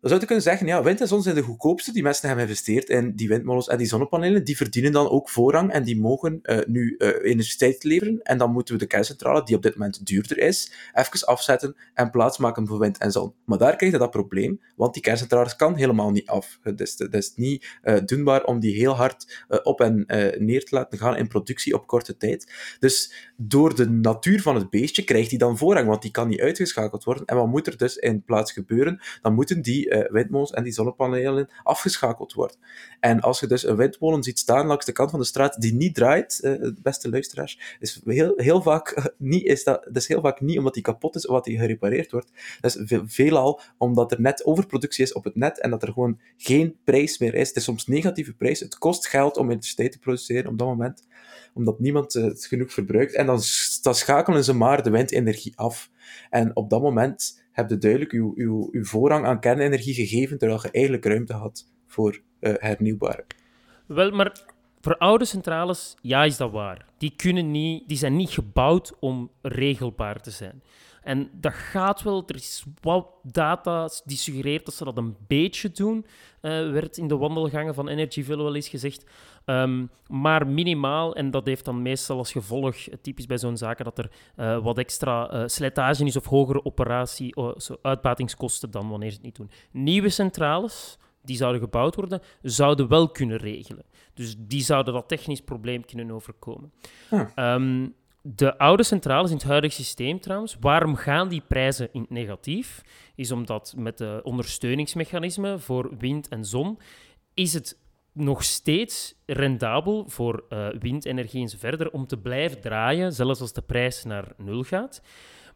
dan zou je kunnen zeggen, ja, wind en zon zijn de goedkoopste, die mensen hebben geïnvesteerd in die windmolens en die zonnepanelen, die verdienen dan ook voorrang en die mogen eh, nu elektriciteit leveren. En dan moeten we de kerncentrale, die op dit moment duurder is, even afzetten en plaatsmaken voor wind en zon. Maar daar krijg je dat probleem, want die kerncentrales kan helemaal niet af. Het is, niet eh, doenbaar om die heel hard op en neer te laten gaan in productie op korte tijd. Dus door de natuur van het beestje krijgt hij dan voorrang, want die kan niet uitgeschakeld worden. En wat moet er dus in plaats gebeuren? Dan moeten die eh, windmolens en die zonnepanelen afgeschakeld worden. En als je dus een windmolen ziet staan langs de kant van de straat die niet draait, eh, beste luisteraars, is heel, heel vaak niet, is dat, dat is heel vaak niet omdat die kapot is of dat die gerepareerd wordt. Dat is ve- veelal omdat er net overproductie is op het net en dat er gewoon geen prijs meer is. Het is soms negatieve prijs. Het kost geld om elektriciteit te produceren op dat moment, omdat niemand eh, het genoeg verbruikt. En dan, dan schakelen ze maar de windenergie af. En op dat moment heb je duidelijk uw, uw, uw voorrang aan kernenergie gegeven, terwijl je eigenlijk ruimte had voor eh, hernieuwbare. Wel, maar voor oude centrales, ja, is dat waar. Die, kunnen niet, die zijn niet gebouwd om regelbaar te zijn. En dat gaat wel, er is wat data die suggereert dat ze dat een beetje doen, eh, werd in de wandelgangen van Energyville wel eens gezegd. Ehm, maar minimaal, en dat heeft dan meestal als gevolg, eh, typisch bij zo'n zaken, dat er eh, wat extra slijtage is of hogere operatie, zo uitbatingskosten dan wanneer ze het niet doen. Nieuwe centrales, die zouden gebouwd worden, zouden wel kunnen regelen. Dus die zouden dat technisch probleem kunnen overkomen. Ah. Ehm, de oude centrales in het huidige systeem trouwens, waarom gaan die prijzen in het negatief? Is omdat met de ondersteuningsmechanismen voor wind en zon is het nog steeds rendabel voor eh, windenergie en zo verder om te blijven draaien, zelfs als de prijs naar nul gaat.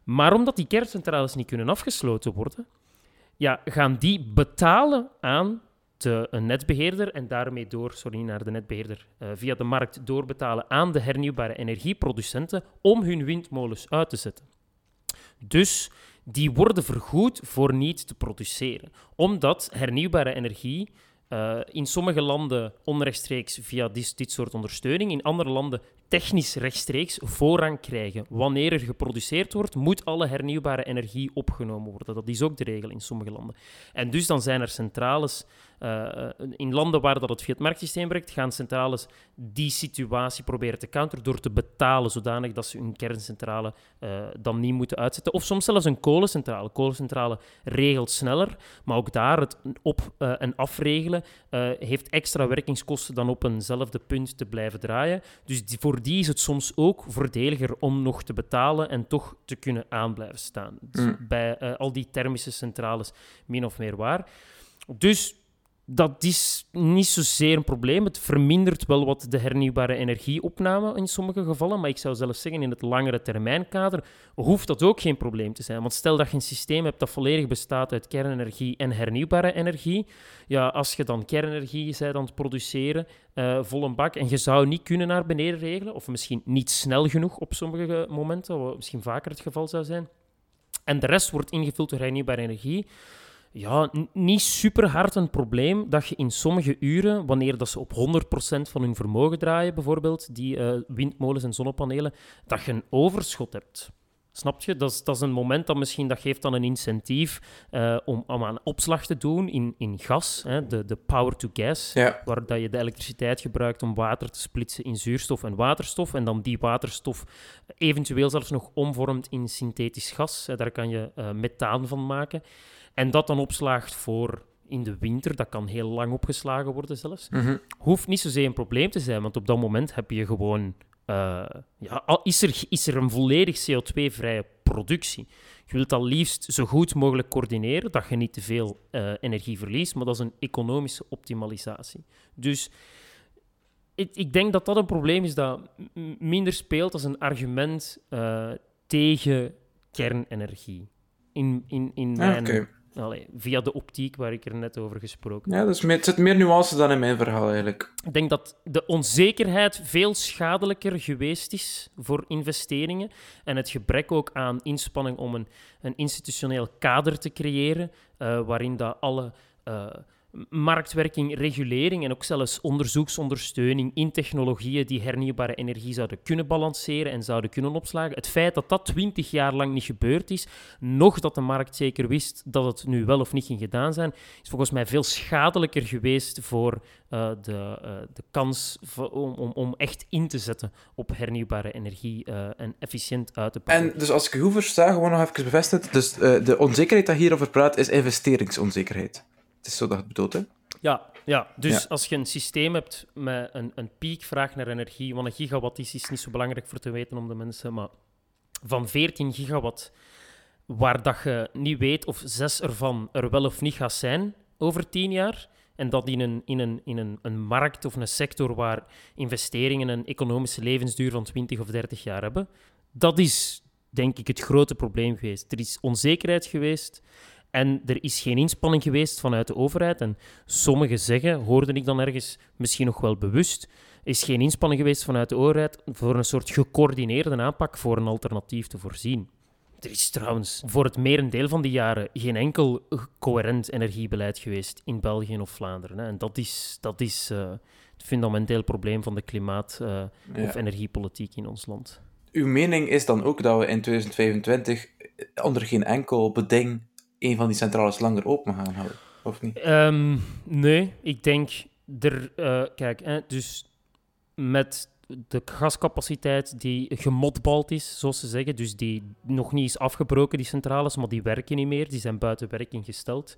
Maar omdat die kerncentrales niet kunnen afgesloten worden, ja, gaan die betalen aan een netbeheerder en daarmee door, sorry, naar de netbeheerder, eh, via de markt doorbetalen aan de hernieuwbare energieproducenten om hun windmolens uit te zetten. Dus die worden vergoed voor niet te produceren, omdat hernieuwbare energie eh, in sommige landen onrechtstreeks via dit soort ondersteuning, in andere landen technisch rechtstreeks voorrang krijgen. Wanneer er geproduceerd wordt, moet alle hernieuwbare energie opgenomen worden. Dat is ook de regel in sommige landen. En dus dan zijn er centrales, eh, in landen waar dat het via het marktsysteem werkt, gaan centrales die situatie proberen te counteren door te betalen, zodanig dat ze hun kerncentrale eh, dan niet moeten uitzetten. Of soms zelfs een kolencentrale. Kolencentrale regelt sneller, maar ook daar het op- eh, en afregelen eh, heeft extra werkingskosten dan op eenzelfde punt te blijven draaien. Dus die, voor die is het soms ook voordeliger om nog te betalen en toch te kunnen aanblijven staan. Dus Mm. Bij eh, al die thermische centrales min of meer waar. Dus dat is niet zozeer een probleem. Het vermindert wel wat de hernieuwbare energieopname in sommige gevallen. Maar ik zou zelfs zeggen, in het langere termijnkader hoeft dat ook geen probleem te zijn. Want stel dat je een systeem hebt dat volledig bestaat uit kernenergie en hernieuwbare energie. Ja, als je dan kernenergie bent aan het produceren, eh vol een bak, en je zou niet kunnen naar beneden regelen, of misschien niet snel genoeg op sommige momenten, wat misschien vaker het geval zou zijn. En de rest wordt ingevuld door hernieuwbare energie ja, niet super hard een probleem dat je in sommige uren, wanneer dat ze op 100% van hun vermogen draaien, bijvoorbeeld, die eh, windmolens en zonnepanelen, dat je een overschot hebt. Snap je? Dat is, dat is een moment dat misschien dat geeft dan een incentief uh, om, om aan opslag te doen in, in gas, hè, de, de power to gas, Ja. waar dat je de elektriciteit gebruikt om water te splitsen in zuurstof en waterstof, en dan die waterstof eventueel zelfs nog omvormt in synthetisch gas. Hè, daar kan je uh, methaan van maken. En dat dan opslaagt voor in de winter, dat kan heel lang opgeslagen worden zelfs. Mhm. Hoeft niet zozeer een probleem te zijn, want op dat moment heb je gewoon uh, ja, al is, er, is er een volledig CO2-vrije productie. Je wilt dat liefst zo goed mogelijk coördineren, dat je niet te veel uh, energie verliest, maar dat is een economische optimalisatie. Dus ik, ik denk dat dat een probleem is dat minder speelt als een argument uh, tegen kernenergie. In, in, in mijn, ah, okay. Allee, via de optiek waar ik er net over gesproken heb. Ja, dus het zit meer nuance dan in mijn verhaal eigenlijk. Ik denk dat de onzekerheid veel schadelijker geweest is voor investeringen en het gebrek ook aan inspanning om een, een institutioneel kader te creëren uh, waarin dat alle uh, marktwerking, regulering en ook zelfs onderzoeksondersteuning in technologieën die hernieuwbare energie zouden kunnen balanceren en zouden kunnen opslagen. Het feit dat dat twintig jaar lang niet gebeurd is, nog dat de markt zeker wist dat het nu wel of niet ging gedaan zijn, is volgens mij veel schadelijker geweest voor uh, de, uh, de kans om, om, om, echt in te zetten op hernieuwbare energie uh, en efficiënt uit te pakken. En dus als ik u versta, gewoon nog even bevestigen, dus de onzekerheid dat hierover praat is investeringsonzekerheid. Het is zo dat het bedoelt, hè? Ja, ja. dus ja. als je een systeem hebt met een, een piekvraag naar energie, wat een gigawatt is, is niet zo belangrijk voor te weten om de mensen, maar van 14 gigawatt, waar dat je niet weet of zes ervan er wel of niet gaat zijn over 10 jaar, en dat in, een, in, een, in een, een markt of een sector waar investeringen een economische levensduur van 20 of 30 jaar hebben, dat is denk ik het grote probleem geweest. Er is onzekerheid geweest. En er is geen inspanning geweest vanuit de overheid. En sommigen zeggen, hoorde ik dan ergens, misschien nog wel bewust, is geen inspanning geweest vanuit de overheid voor een soort gecoördineerde aanpak voor een alternatief te voorzien. Er is trouwens voor het merendeel van die jaren geen enkel coherent energiebeleid geweest in België of Vlaanderen. Hè. En dat is, dat is uh, het fundamenteel probleem van de klimaat- uh, ja. of energiepolitiek in ons land. Uw mening is dan ook dat we in 2025 onder geen enkel beding een van die centrales langer open gaan houden, of niet? Um, nee, ik denk er. Uh, kijk, hè, dus met de gascapaciteit die gemotbald is, zoals ze zeggen, dus die nog niet is afgebroken, die centrales, maar die werken niet meer, die zijn buiten werking gesteld.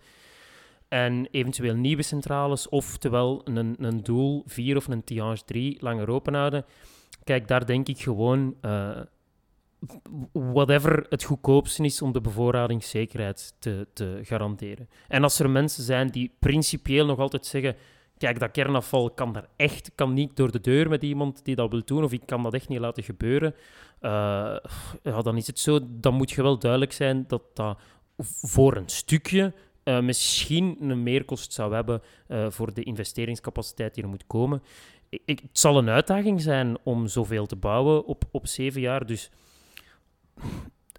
En eventueel nieuwe centrales, oftewel een, een doel 4 of een Tihange 3 langer open houden. Kijk, daar denk ik gewoon. Uh, whatever het goedkoopste is om de bevoorradingszekerheid te, te garanderen. En als er mensen zijn die principieel nog altijd zeggen kijk, dat kernafval kan daar echt, kan niet door de deur met iemand die dat wil doen, of ik kan dat echt niet laten gebeuren, uh, ja, dan is het zo, dan moet je wel duidelijk zijn dat dat voor een stukje uh, misschien een meerkost zou hebben uh, voor de investeringscapaciteit die er moet komen. Ik, het zal een uitdaging zijn om zoveel te bouwen op, op zeven jaar, dus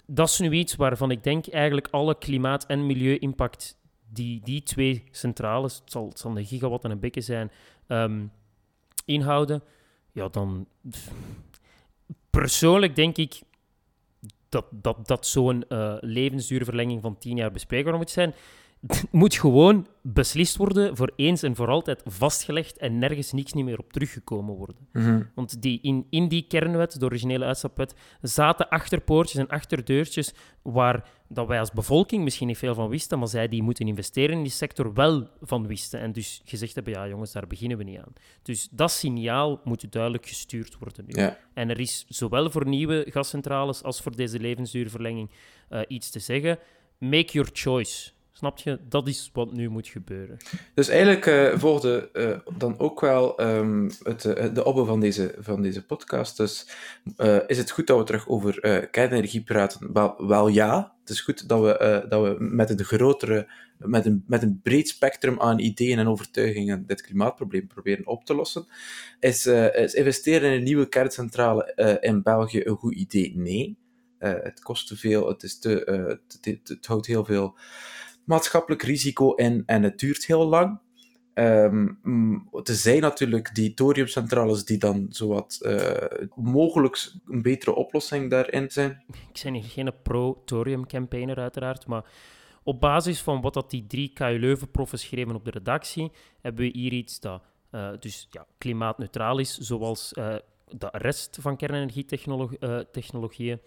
dat is nu iets waarvan ik denk eigenlijk alle klimaat- en milieu-impact die die twee centrales, het zal, het zal een gigawatt en een bekken zijn, um, inhouden, ja, dan... Persoonlijk denk ik dat, dat, dat zo'n uh, levensduurverlenging van tien jaar bespreekbaar moet zijn. Het moet gewoon beslist worden, voor eens en voor altijd vastgelegd en nergens niks niet meer op teruggekomen worden. Mm -hmm. Want die, in, in die kernwet, de originele uitstapwet, zaten achterpoortjes en achterdeurtjes waar dat wij als bevolking misschien niet veel van wisten, maar zij die moeten investeren in die sector wel van wisten. En dus gezegd hebben, ja jongens, daar beginnen we niet aan. Dus dat signaal moet duidelijk gestuurd worden nu. Ja. En er is zowel voor nieuwe gascentrales als voor deze levensduurverlenging uh, iets te zeggen. Make your choice. Snap je? Dat is wat nu moet gebeuren. Dus eigenlijk uh, volgde uh, dan ook wel um, het, uh, de opbouw van deze, van deze podcast. Dus is het goed dat we terug over kernenergie praten? Wel, ja. Het is goed dat we, dat we met een grotere, met een, met een breed spectrum aan ideeën en overtuigingen dit klimaatprobleem proberen op te lossen. Is, is investeren in een nieuwe kerncentrale in België een goed idee? Nee. het kost te veel, het, is te, het houdt heel veel maatschappelijk risico in en het duurt heel lang. Um, er zijn natuurlijk die thoriumcentrales die dan zowat uh, mogelijk een betere oplossing daarin zijn. Ik ben geen pro-thorium-campaigner uiteraard, maar op basis van wat dat die drie KU Leuven-proffen schreven op de redactie, hebben we hier iets dat uh, dus, ja, klimaatneutraal is, zoals uh, de rest van kernenergietechnologieën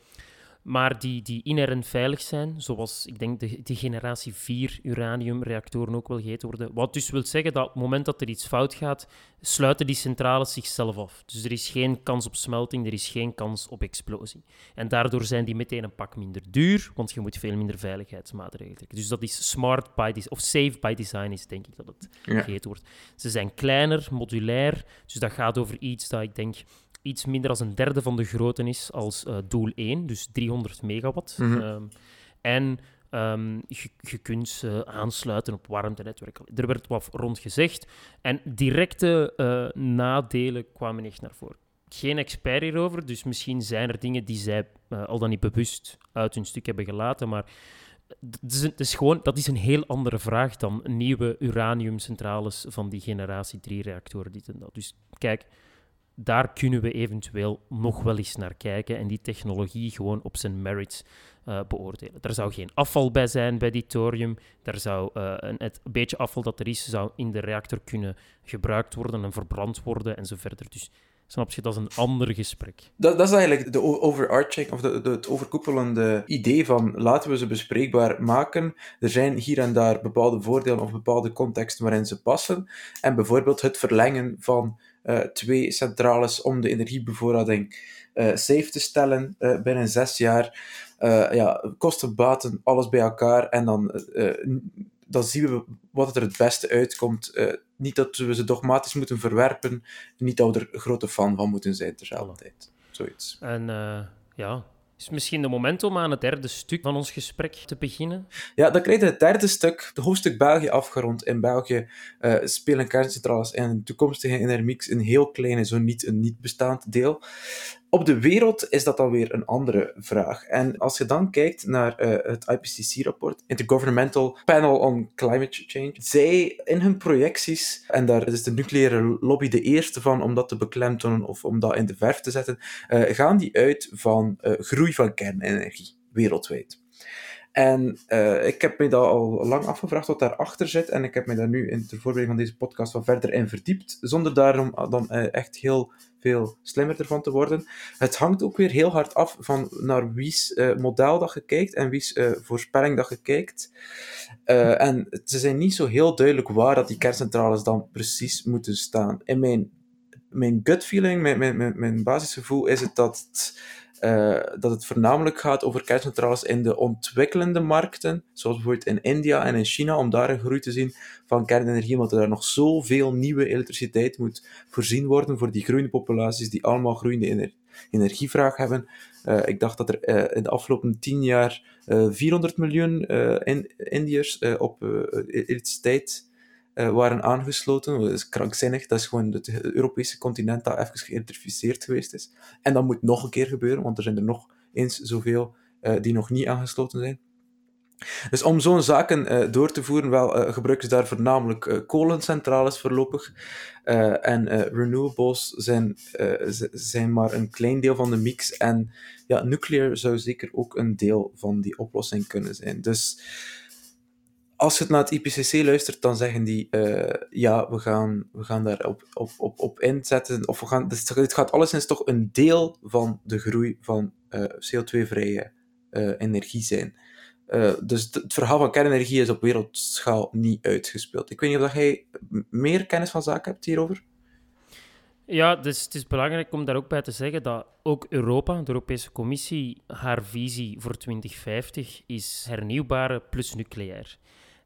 maar die, die inherent veilig zijn, zoals ik denk de, de generatie 4 uraniumreactoren ook wel geheten worden. Wat dus wil zeggen dat op het moment dat er iets fout gaat, sluiten die centrales zichzelf af. Dus er is geen kans op smelting, er is geen kans op explosie. En daardoor zijn die meteen een pak minder duur, want je moet veel minder veiligheidsmaatregelen trekken. Dus dat is smart by design, of safe by design is denk ik dat het ja. geheten wordt. Ze zijn kleiner, modulair, dus dat gaat over iets dat ik denk iets minder dan een derde van de grootte is als uh, doel 1, dus 300 megawatt. Mm -hmm. en um, je, je, kunt ze aansluiten op warmtenetwerk. Er werd wat rond gezegd. En directe uh, nadelen kwamen echt naar voren. Geen expert hierover, dus misschien zijn er dingen die zij uh, al dan niet bewust uit hun stuk hebben gelaten, maar het is, is, gewoon, dat is een heel andere vraag dan nieuwe uraniumcentrales van die generatie 3-reactoren. Dit en dat. Dus kijk, daar kunnen we eventueel nog wel eens naar kijken en die technologie gewoon op zijn merits uh, beoordelen. Er zou geen afval bij zijn bij die thorium. Er zou uh, een, het beetje afval dat er is, zou in de reactor kunnen gebruikt worden en verbrand worden en zo verder. Dus snap je, dat is een ander gesprek. Dat, dat is eigenlijk de overarching, of de, het overkoepelende idee van laten we ze bespreekbaar maken. Er zijn hier en daar bepaalde voordelen of bepaalde contexten waarin ze passen. En bijvoorbeeld het verlengen van twee centrales om de energiebevoorrading uh, safe te stellen uh, binnen zes jaar. ja, kosten, baten, alles bij elkaar. En dan, dan zien we wat er het beste uitkomt. niet dat we ze dogmatisch moeten verwerpen. Niet dat we er grote fan van moeten zijn terzelfde tijd. Zoiets. En ja, is misschien de moment om aan het derde stuk van ons gesprek te beginnen? Ja, dan krijg je het derde stuk, het hoofdstuk België afgerond. In België uh, spelen kerncentrales en toekomstige Energiemix een heel kleine, zo niet een niet bestaand deel. Op de wereld is dat dan weer een andere vraag. En als je dan kijkt naar uh, het IPCC-rapport, Intergovernmental Panel on Climate Change, zij in hun projecties, en daar is de nucleaire lobby de eerste van om dat te beklemtonen of om dat in de verf te zetten, uh, gaan die uit van uh, groei van kernenergie wereldwijd. En uh, ik heb me daar al lang afgevraagd wat daarachter zit. En ik heb me daar nu in de voorbereiding van deze podcast wat verder in verdiept. Zonder daarom dan uh, echt heel veel slimmer ervan te worden. Het hangt ook weer heel hard af van naar wie's model dat je kijkt en wie's voorspelling dat je kijkt. en ze zijn niet zo heel duidelijk waar dat die kerncentrales dan precies moeten staan. In mijn, mijn gut feeling, mijn, mijn, mijn, basisgevoel is het dat... uh, dat het voornamelijk gaat over kerncentrales in de ontwikkelende markten, zoals bijvoorbeeld in India en in China, om daar een groei te zien van kernenergie, omdat er nog zoveel nieuwe elektriciteit moet voorzien worden voor die groeiende populaties die allemaal groeiende ener energievraag hebben. Uh, ik dacht dat er uh, in de afgelopen tien jaar 400 miljoen in Indiërs op elektriciteit uh, waren aangesloten. Dat is krankzinnig. Dat is gewoon het Europese continent dat even geïnterficeerd geweest is. En dat moet nog een keer gebeuren, want er zijn er nog eens zoveel uh, die nog niet aangesloten zijn. Dus om zo'n zaken uh, door te voeren, wel, uh, gebruiken ze daar voornamelijk uh, kolencentrales voorlopig. en renewables zijn, zijn maar een klein deel van de mix. En ja, nuclear zou zeker ook een deel van die oplossing kunnen zijn. Dus als je het naar het IPCC luistert, dan zeggen die, uh, ja, we gaan, we gaan daar op, op, op, op inzetten, of we gaan, dus het gaat alleszins toch een deel van de groei van uh, CO2-vrije uh, energie zijn. dus het verhaal van kernenergie is op wereldschaal niet uitgespeeld. Ik weet niet of jij meer kennis van zaken hebt hierover? Ja, dus het is belangrijk om daar ook bij te zeggen dat ook Europa, de Europese Commissie, haar visie voor 2050 is hernieuwbare plus nucleair.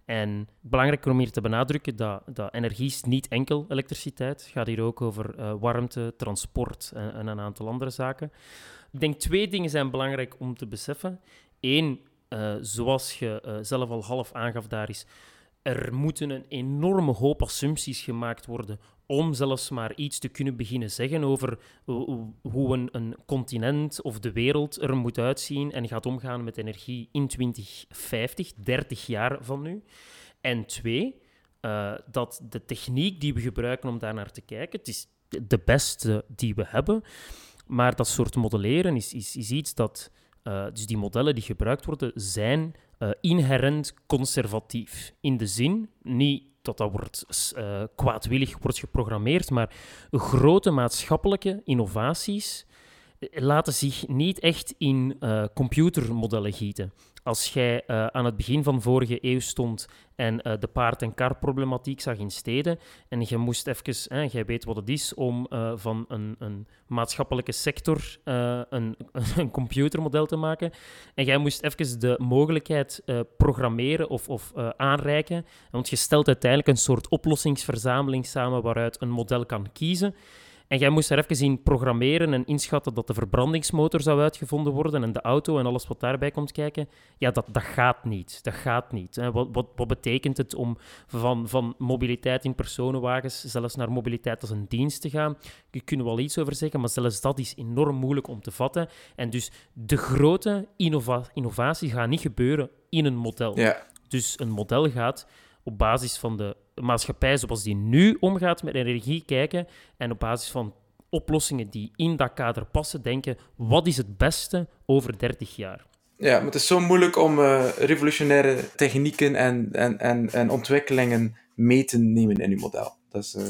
En belangrijk om hier te benadrukken dat, dat energie is niet enkel elektriciteit. Het gaat hier ook over uh, warmte, transport en, en, een aantal andere zaken. Ik denk twee dingen zijn belangrijk om te beseffen. Eén, uh, zoals je uh, zelf al half aangaf daar is, er moeten een enorme hoop assumpties gemaakt worden om zelfs maar iets te kunnen beginnen zeggen over hoe een, een, continent of de wereld er moet uitzien en gaat omgaan met energie in 2050, 30 jaar van nu. En twee, uh, dat de techniek die we gebruiken om daar naar te kijken, het is de beste die we hebben, maar dat soort modelleren is, is, iets dat, uh, dus die modellen die gebruikt worden, zijn uh, inherent conservatief. In de zin, niet dat dat wordt, uh, kwaadwillig wordt geprogrammeerd, maar grote maatschappelijke innovaties laten zich niet echt in uh, computermodellen gieten als jij uh, aan het begin van vorige eeuw stond en uh, de paard- en karproblematiek zag in steden en je moest even, hè, jij weet wat het is om van een, een, maatschappelijke sector een, een, computermodel te maken en jij moest even de mogelijkheid programmeren of, of aanreiken, want je stelt uiteindelijk een soort oplossingsverzameling samen waaruit een model kan kiezen. En jij moest er even in programmeren en inschatten dat de verbrandingsmotor zou uitgevonden worden en de auto en alles wat daarbij komt kijken. Ja, dat, dat gaat niet. Dat gaat niet. Wat, wat, wat betekent het om van, van mobiliteit in personenwagens zelfs naar mobiliteit als een dienst te gaan? Je kunnen wel iets over zeggen, maar zelfs dat is enorm moeilijk om te vatten. En dus de grote innova innovatie gaat niet gebeuren in een model. Ja. Dus een model gaat op basis van de maatschappij zoals die nu omgaat met energie kijken en op basis van oplossingen die in dat kader passen, denken wat is het beste over 30 jaar. Ja, maar het is zo moeilijk om uh, revolutionaire technieken en, en, en, en ontwikkelingen mee te nemen in je model. Dat is, uh...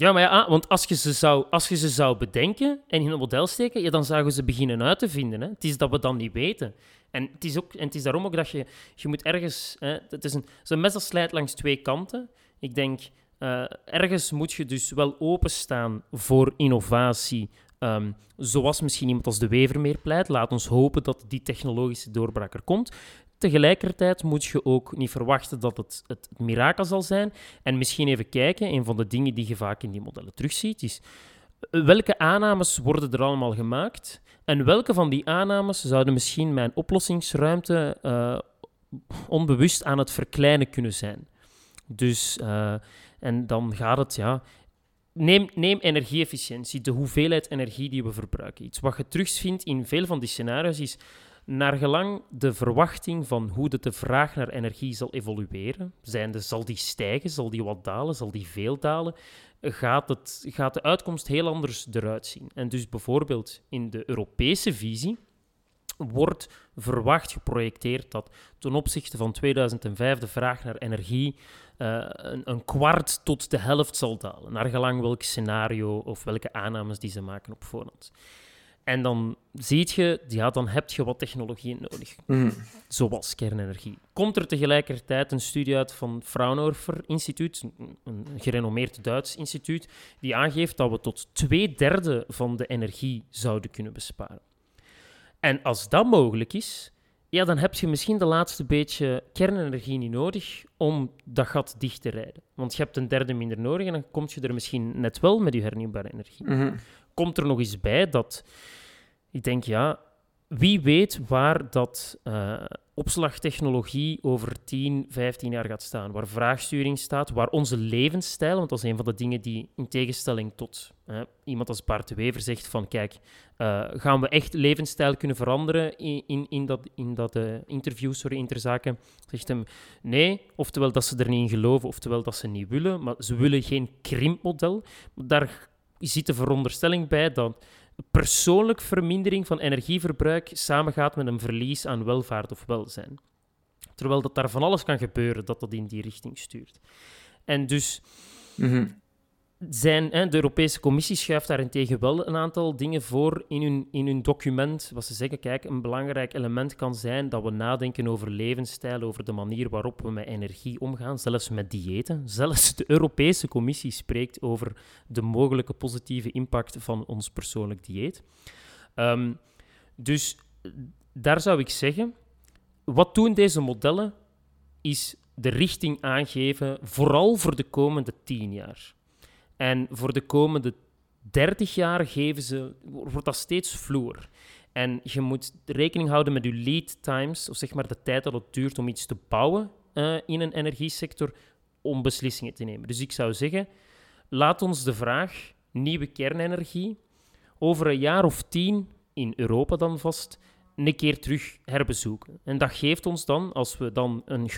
Ja, maar ja, ah, want als je, ze zou, als je ze zou bedenken en in een model steken, ja, dan zouden ze beginnen uit te vinden. Hè. Het is dat we dan niet weten. En het is, ook, en het is daarom ook dat je, je moet ergens... Hè, het is een, zo'n mes dat slijt langs twee kanten. Ik denk, uh, ergens moet je dus wel openstaan voor innovatie. Um, zoals misschien iemand als de Wevermeer pleit. Laat ons hopen dat die technologische doorbraak er komt. Tegelijkertijd moet je ook niet verwachten dat het, het, mirakel zal zijn. En misschien even kijken, een van de dingen die je vaak in die modellen terugziet, is welke aannames worden er allemaal gemaakt en welke van die aannames zouden misschien mijn oplossingsruimte uh, onbewust aan het verkleinen kunnen zijn. Dus, uh, en dan gaat het, ja. Neem, neem energieefficiëntie, de hoeveelheid energie die we verbruiken. Iets wat je terugvindt in veel van die scenario's is naar gelang de verwachting van hoe de, de vraag naar energie zal evolueren, zijnde, zal die stijgen, zal die wat dalen, zal die veel dalen, gaat, het, gaat de uitkomst heel anders eruit zien. En dus bijvoorbeeld in de Europese visie wordt verwacht geprojecteerd dat ten opzichte van 2005 de vraag naar energie uh, een, een, kwart tot de helft zal dalen, naar gelang welk scenario of welke aannames die ze maken op voorhand. En dan zie je, ja, dan heb je wat technologieën nodig, mm. zoals kernenergie. Komt er tegelijkertijd een studie uit van Fraunhofer Instituut, een gerenommeerd Duits instituut, die aangeeft dat we tot twee derde van de energie zouden kunnen besparen. En als dat mogelijk is, ja, dan heb je misschien de laatste beetje kernenergie niet nodig om dat gat dicht te rijden. Want je hebt een derde minder nodig en dan kom je er misschien net wel met je hernieuwbare energie. Mm Komt er nog eens bij dat ik denk, ja, wie weet waar dat uh, opslagtechnologie over 10, 15 jaar gaat staan. Waar vraagsturing staat, waar onze levensstijl, want dat is een van de dingen die in tegenstelling tot iemand als Bart de Wever zegt van kijk, uh, gaan we echt levensstijl kunnen veranderen in, in, in dat, in dat uh, interview, sorry, interzaken, zegt hem nee, oftewel dat ze er niet in geloven, oftewel dat ze niet willen, maar ze willen geen krimpmodel. Daar zit de veronderstelling bij dat persoonlijk vermindering van energieverbruik samengaat met een verlies aan welvaart of welzijn. Terwijl dat daar van alles kan gebeuren dat dat in die richting stuurt. En dus mm zijn, de Europese Commissie schuift daarentegen wel een aantal dingen voor in hun, in hun document. Wat ze zeggen, kijk, een belangrijk element kan zijn dat we nadenken over levensstijl, over de manier waarop we met energie omgaan, zelfs met diëten. Zelfs de Europese Commissie spreekt over de mogelijke positieve impact van ons persoonlijk dieet. Um, dus daar zou ik zeggen, wat doen deze modellen, is de richting aangeven, vooral voor de komende tien jaar. En voor de komende 30 jaar geven ze, wordt dat steeds vloer. En je moet rekening houden met je lead times, of zeg maar de tijd dat het duurt om iets te bouwen uh, in een energiesector, om beslissingen te nemen. Dus ik zou zeggen, laat ons de vraag nieuwe kernenergie over een jaar of tien, in Europa dan vast, een keer terug herbezoeken. En dat geeft ons dan, als we dan een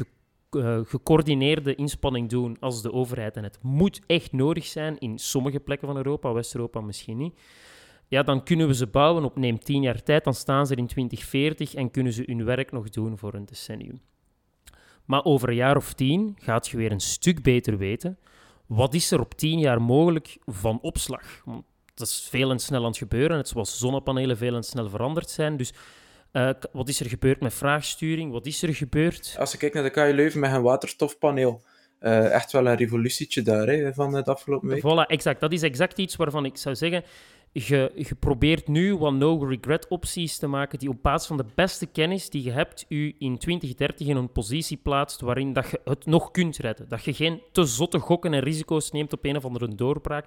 uh, gecoördineerde inspanning doen als de overheid. En het moet echt nodig zijn in sommige plekken van Europa, West-Europa misschien niet. Ja, dan kunnen we ze bouwen op neem tien jaar tijd, dan staan ze er in 2040 en kunnen ze hun werk nog doen voor een decennium. Maar over een jaar of tien gaat je weer een stuk beter weten wat is er op tien jaar mogelijk van opslag. Dat is veel en snel aan het gebeuren, zoals zonnepanelen veel en snel veranderd zijn. Dus uh, wat is er gebeurd met vraagsturing? Wat is er gebeurd? Als je kijkt naar de KU Leuven met een waterstofpaneel, uh, echt wel een revolutietje daar hè, van het afgelopen week. Voilà, exact. Dat is exact iets waarvan ik zou zeggen, je, je probeert nu wat no-regret opties te maken die op basis van de beste kennis die je hebt, u in 2030 in een positie plaatst waarin dat je het nog kunt redden. Dat je geen te zotte gokken en risico's neemt op een of andere doorbraak.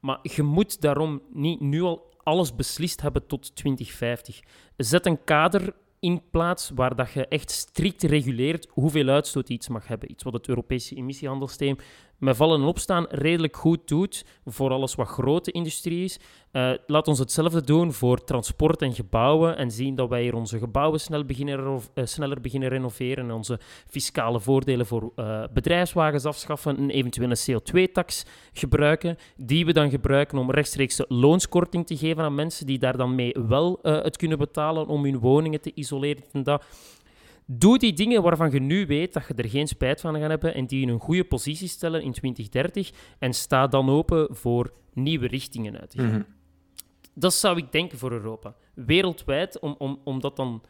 Maar je moet daarom niet nu al alles beslist hebben tot 2050. Zet een kader in plaats waar dat je echt strikt reguleert hoeveel uitstoot iets mag hebben. Iets wat het Europese emissiehandelssysteem met vallen en opstaan redelijk goed doet voor alles wat grote industrie is. Uh, laat ons hetzelfde doen voor transport en gebouwen en zien dat wij hier onze gebouwen snel beginnen, uh, sneller beginnen renoveren en onze fiscale voordelen voor uh, bedrijfswagens afschaffen, een eventuele CO2-tax gebruiken, die we dan gebruiken om rechtstreeks loonskorting te geven aan mensen die daar dan mee wel het kunnen betalen om hun woningen te isoleren en dat. Doe die dingen waarvan je nu weet dat je er geen spijt van gaat hebben en die in een goede positie stellen in 2030 en sta dan open voor nieuwe richtingen uit te gaan. Mhm. Dat zou ik denken voor Europa. Wereldwijd, om, om, om dat dan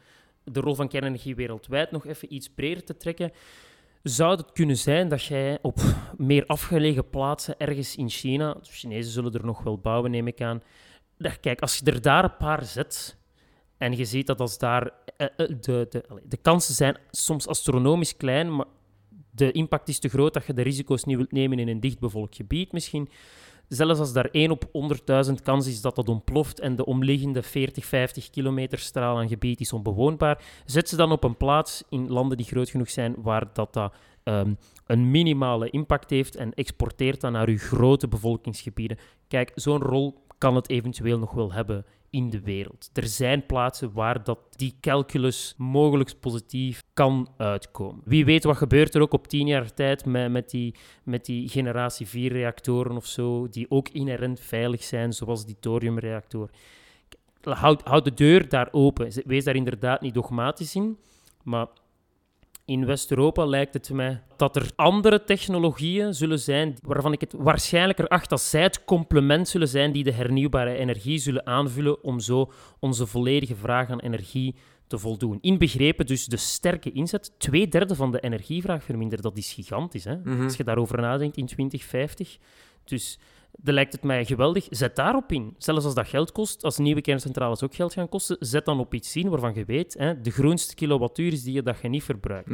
de rol van kernenergie wereldwijd nog even iets breder te trekken, zou het kunnen zijn dat jij op meer afgelegen plaatsen ergens in China, de Chinezen zullen er nog wel bouwen, neem ik aan, dat, kijk, als je er daar een paar zet, en je ziet dat als daar... Eh, eh, de, de, de kansen zijn soms astronomisch klein, maar de impact is te groot dat je de risico's niet wilt nemen in een dichtbevolkt gebied misschien. Zelfs als daar 1 op 100.000 kans is dat dat ontploft en de omliggende 40, 50 kilometer straal aan gebied is onbewoonbaar, zet ze dan op een plaats in landen die groot genoeg zijn waar dat, dat ehm, een minimale impact heeft en exporteert dan naar uw grote bevolkingsgebieden. Kijk, zo'n rol kan het eventueel nog wel hebben in de wereld. Er zijn plaatsen waar dat die calculus mogelijk positief kan uitkomen. Wie weet wat gebeurt er ook op tien jaar tijd met, met, die, met die generatie 4 reactoren of zo, die ook inherent veilig zijn, zoals die thoriumreactor. Houd, houd de deur daar open. Wees daar inderdaad niet dogmatisch in, maar in West-Europa lijkt het mij dat er andere technologieën zullen zijn waarvan ik het waarschijnlijker acht dat zij het complement zullen zijn die de hernieuwbare energie zullen aanvullen om zo onze volledige vraag aan energie te voldoen. Inbegrepen dus de sterke inzet. Twee derde van de energievraag verminderen, dat is gigantisch. Hè? Mhm. Als je daarover nadenkt in 2050. Dus dan lijkt het mij geweldig. Zet daarop in. Zelfs als dat geld kost, als nieuwe kerncentrales ook geld gaan kosten, zet dan op iets in waarvan je weet, hè, de groenste kilowattuur is die je, dat je niet verbruikt.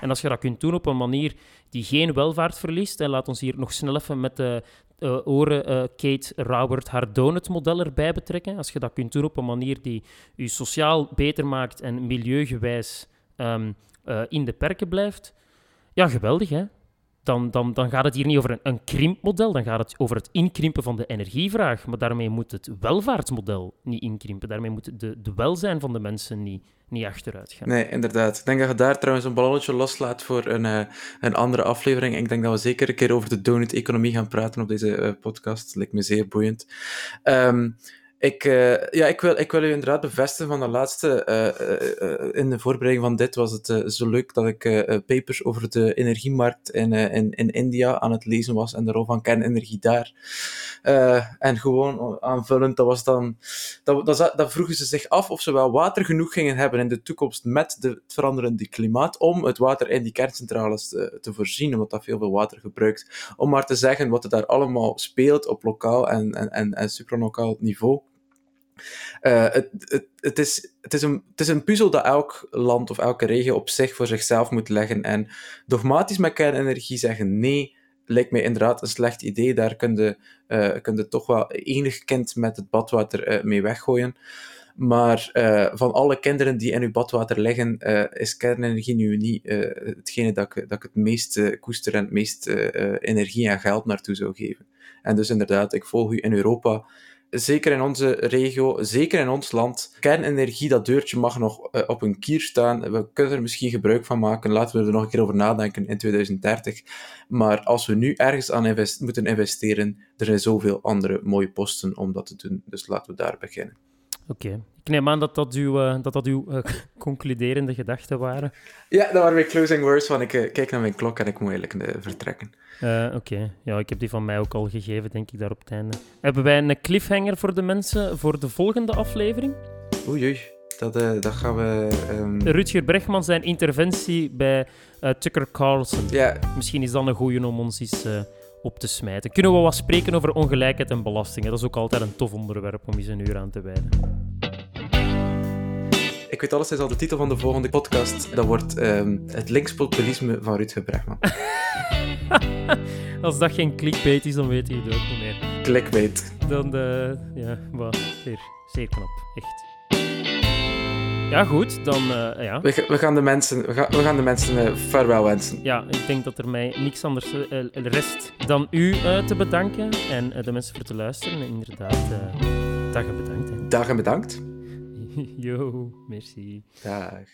En als je dat kunt doen op een manier die geen welvaart verliest, en laat ons hier nog snel even met de uh, oren uh, Kate Raubert haar donut-model erbij betrekken. Als je dat kunt doen op een manier die je sociaal beter maakt en milieugewijs um, uh, in de perken blijft, ja, geweldig, hè? Dan, dan, dan gaat het hier niet over een, een krimpmodel, dan gaat het over het inkrimpen van de energievraag. Maar daarmee moet het welvaartsmodel niet inkrimpen. Daarmee moet de, de welzijn van de mensen niet, niet achteruit gaan. Nee, inderdaad. Ik denk dat je daar trouwens een ballonnetje loslaat voor een, uh, een andere aflevering. Ik denk dat we zeker een keer over de donut-economie gaan praten op deze uh, podcast. Dat lijkt me zeer boeiend. Um, ik, uh, ja, ik, wil, ik wil u inderdaad bevestigen van de laatste. Uh, uh, in de voorbereiding van dit was het zo leuk dat ik papers over de energiemarkt in, in, in India aan het lezen was en de rol van kernenergie daar. en gewoon aanvullend, dat was dan. Dat, dat, dat, vroegen ze zich af of ze wel water genoeg gingen hebben in de toekomst met de, het veranderende klimaat om het water in die kerncentrales te, te voorzien, omdat dat veel, veel water gebruikt. Om maar te zeggen wat er daar allemaal speelt op lokaal en, en, en, en supralokaal niveau. Uh, het, het, is, een, puzzel dat elk land of elke regio op zich voor zichzelf moet leggen. En dogmatisch met kernenergie zeggen nee, lijkt mij inderdaad een slecht idee. Daar kun je, je toch wel enig kind met het badwater uh, mee weggooien. Maar van alle kinderen die in uw badwater liggen, is kernenergie nu niet hetgene dat ik, dat ik het meest koester en het meest energie en geld naartoe zou geven. En dus inderdaad, ik volg u in Europa zeker in onze regio, zeker in ons land. Kernenergie, dat deurtje mag nog uh, op een kier staan. We kunnen er misschien gebruik van maken. Laten we er nog een keer over nadenken in 2030. Maar als we nu ergens aan moeten investeren, er zijn zoveel andere mooie posten om dat te doen. Dus laten we daar beginnen. Oké. Ik neem aan dat dat uw, uh, dat dat uw uh, concluderende gedachten waren. Ja, dat waren mijn closing words, van ik uh, kijk naar mijn klok en ik moet eigenlijk vertrekken. Oké, okay. ja, ik heb die van mij ook al gegeven, denk ik, daar op het einde. Hebben wij een cliffhanger voor de mensen voor de volgende aflevering? Oei, oei. Dat, dat gaan we... Um... Rutger Bregman zijn interventie bij Tucker Carlson. Ja. Misschien is dat een goeie om ons eens op te smijten. Kunnen we wat spreken over ongelijkheid en belastingen? Dat is ook altijd een tof onderwerp om eens een uur aan te wijden. Ik weet alles, is al de titel van de volgende podcast. Dat wordt um, het linkspopulisme van Rutger Bregman. Als dat geen clickbait is, dan weet je het ook niet meer. Clickbait. Dan, uh, ja, wat, zeer, zeer knap, echt. Ja, goed, dan uh, ja. We, we, gaan de mensen, we gaan, we gaan de mensen uh, vaarwel wensen. Ja, ik denk dat er mij niks anders uh, rest dan u te bedanken en de mensen voor te luisteren. En inderdaad, dag en bedankt. Hè. Dag en bedankt. Yo, merci. Dag.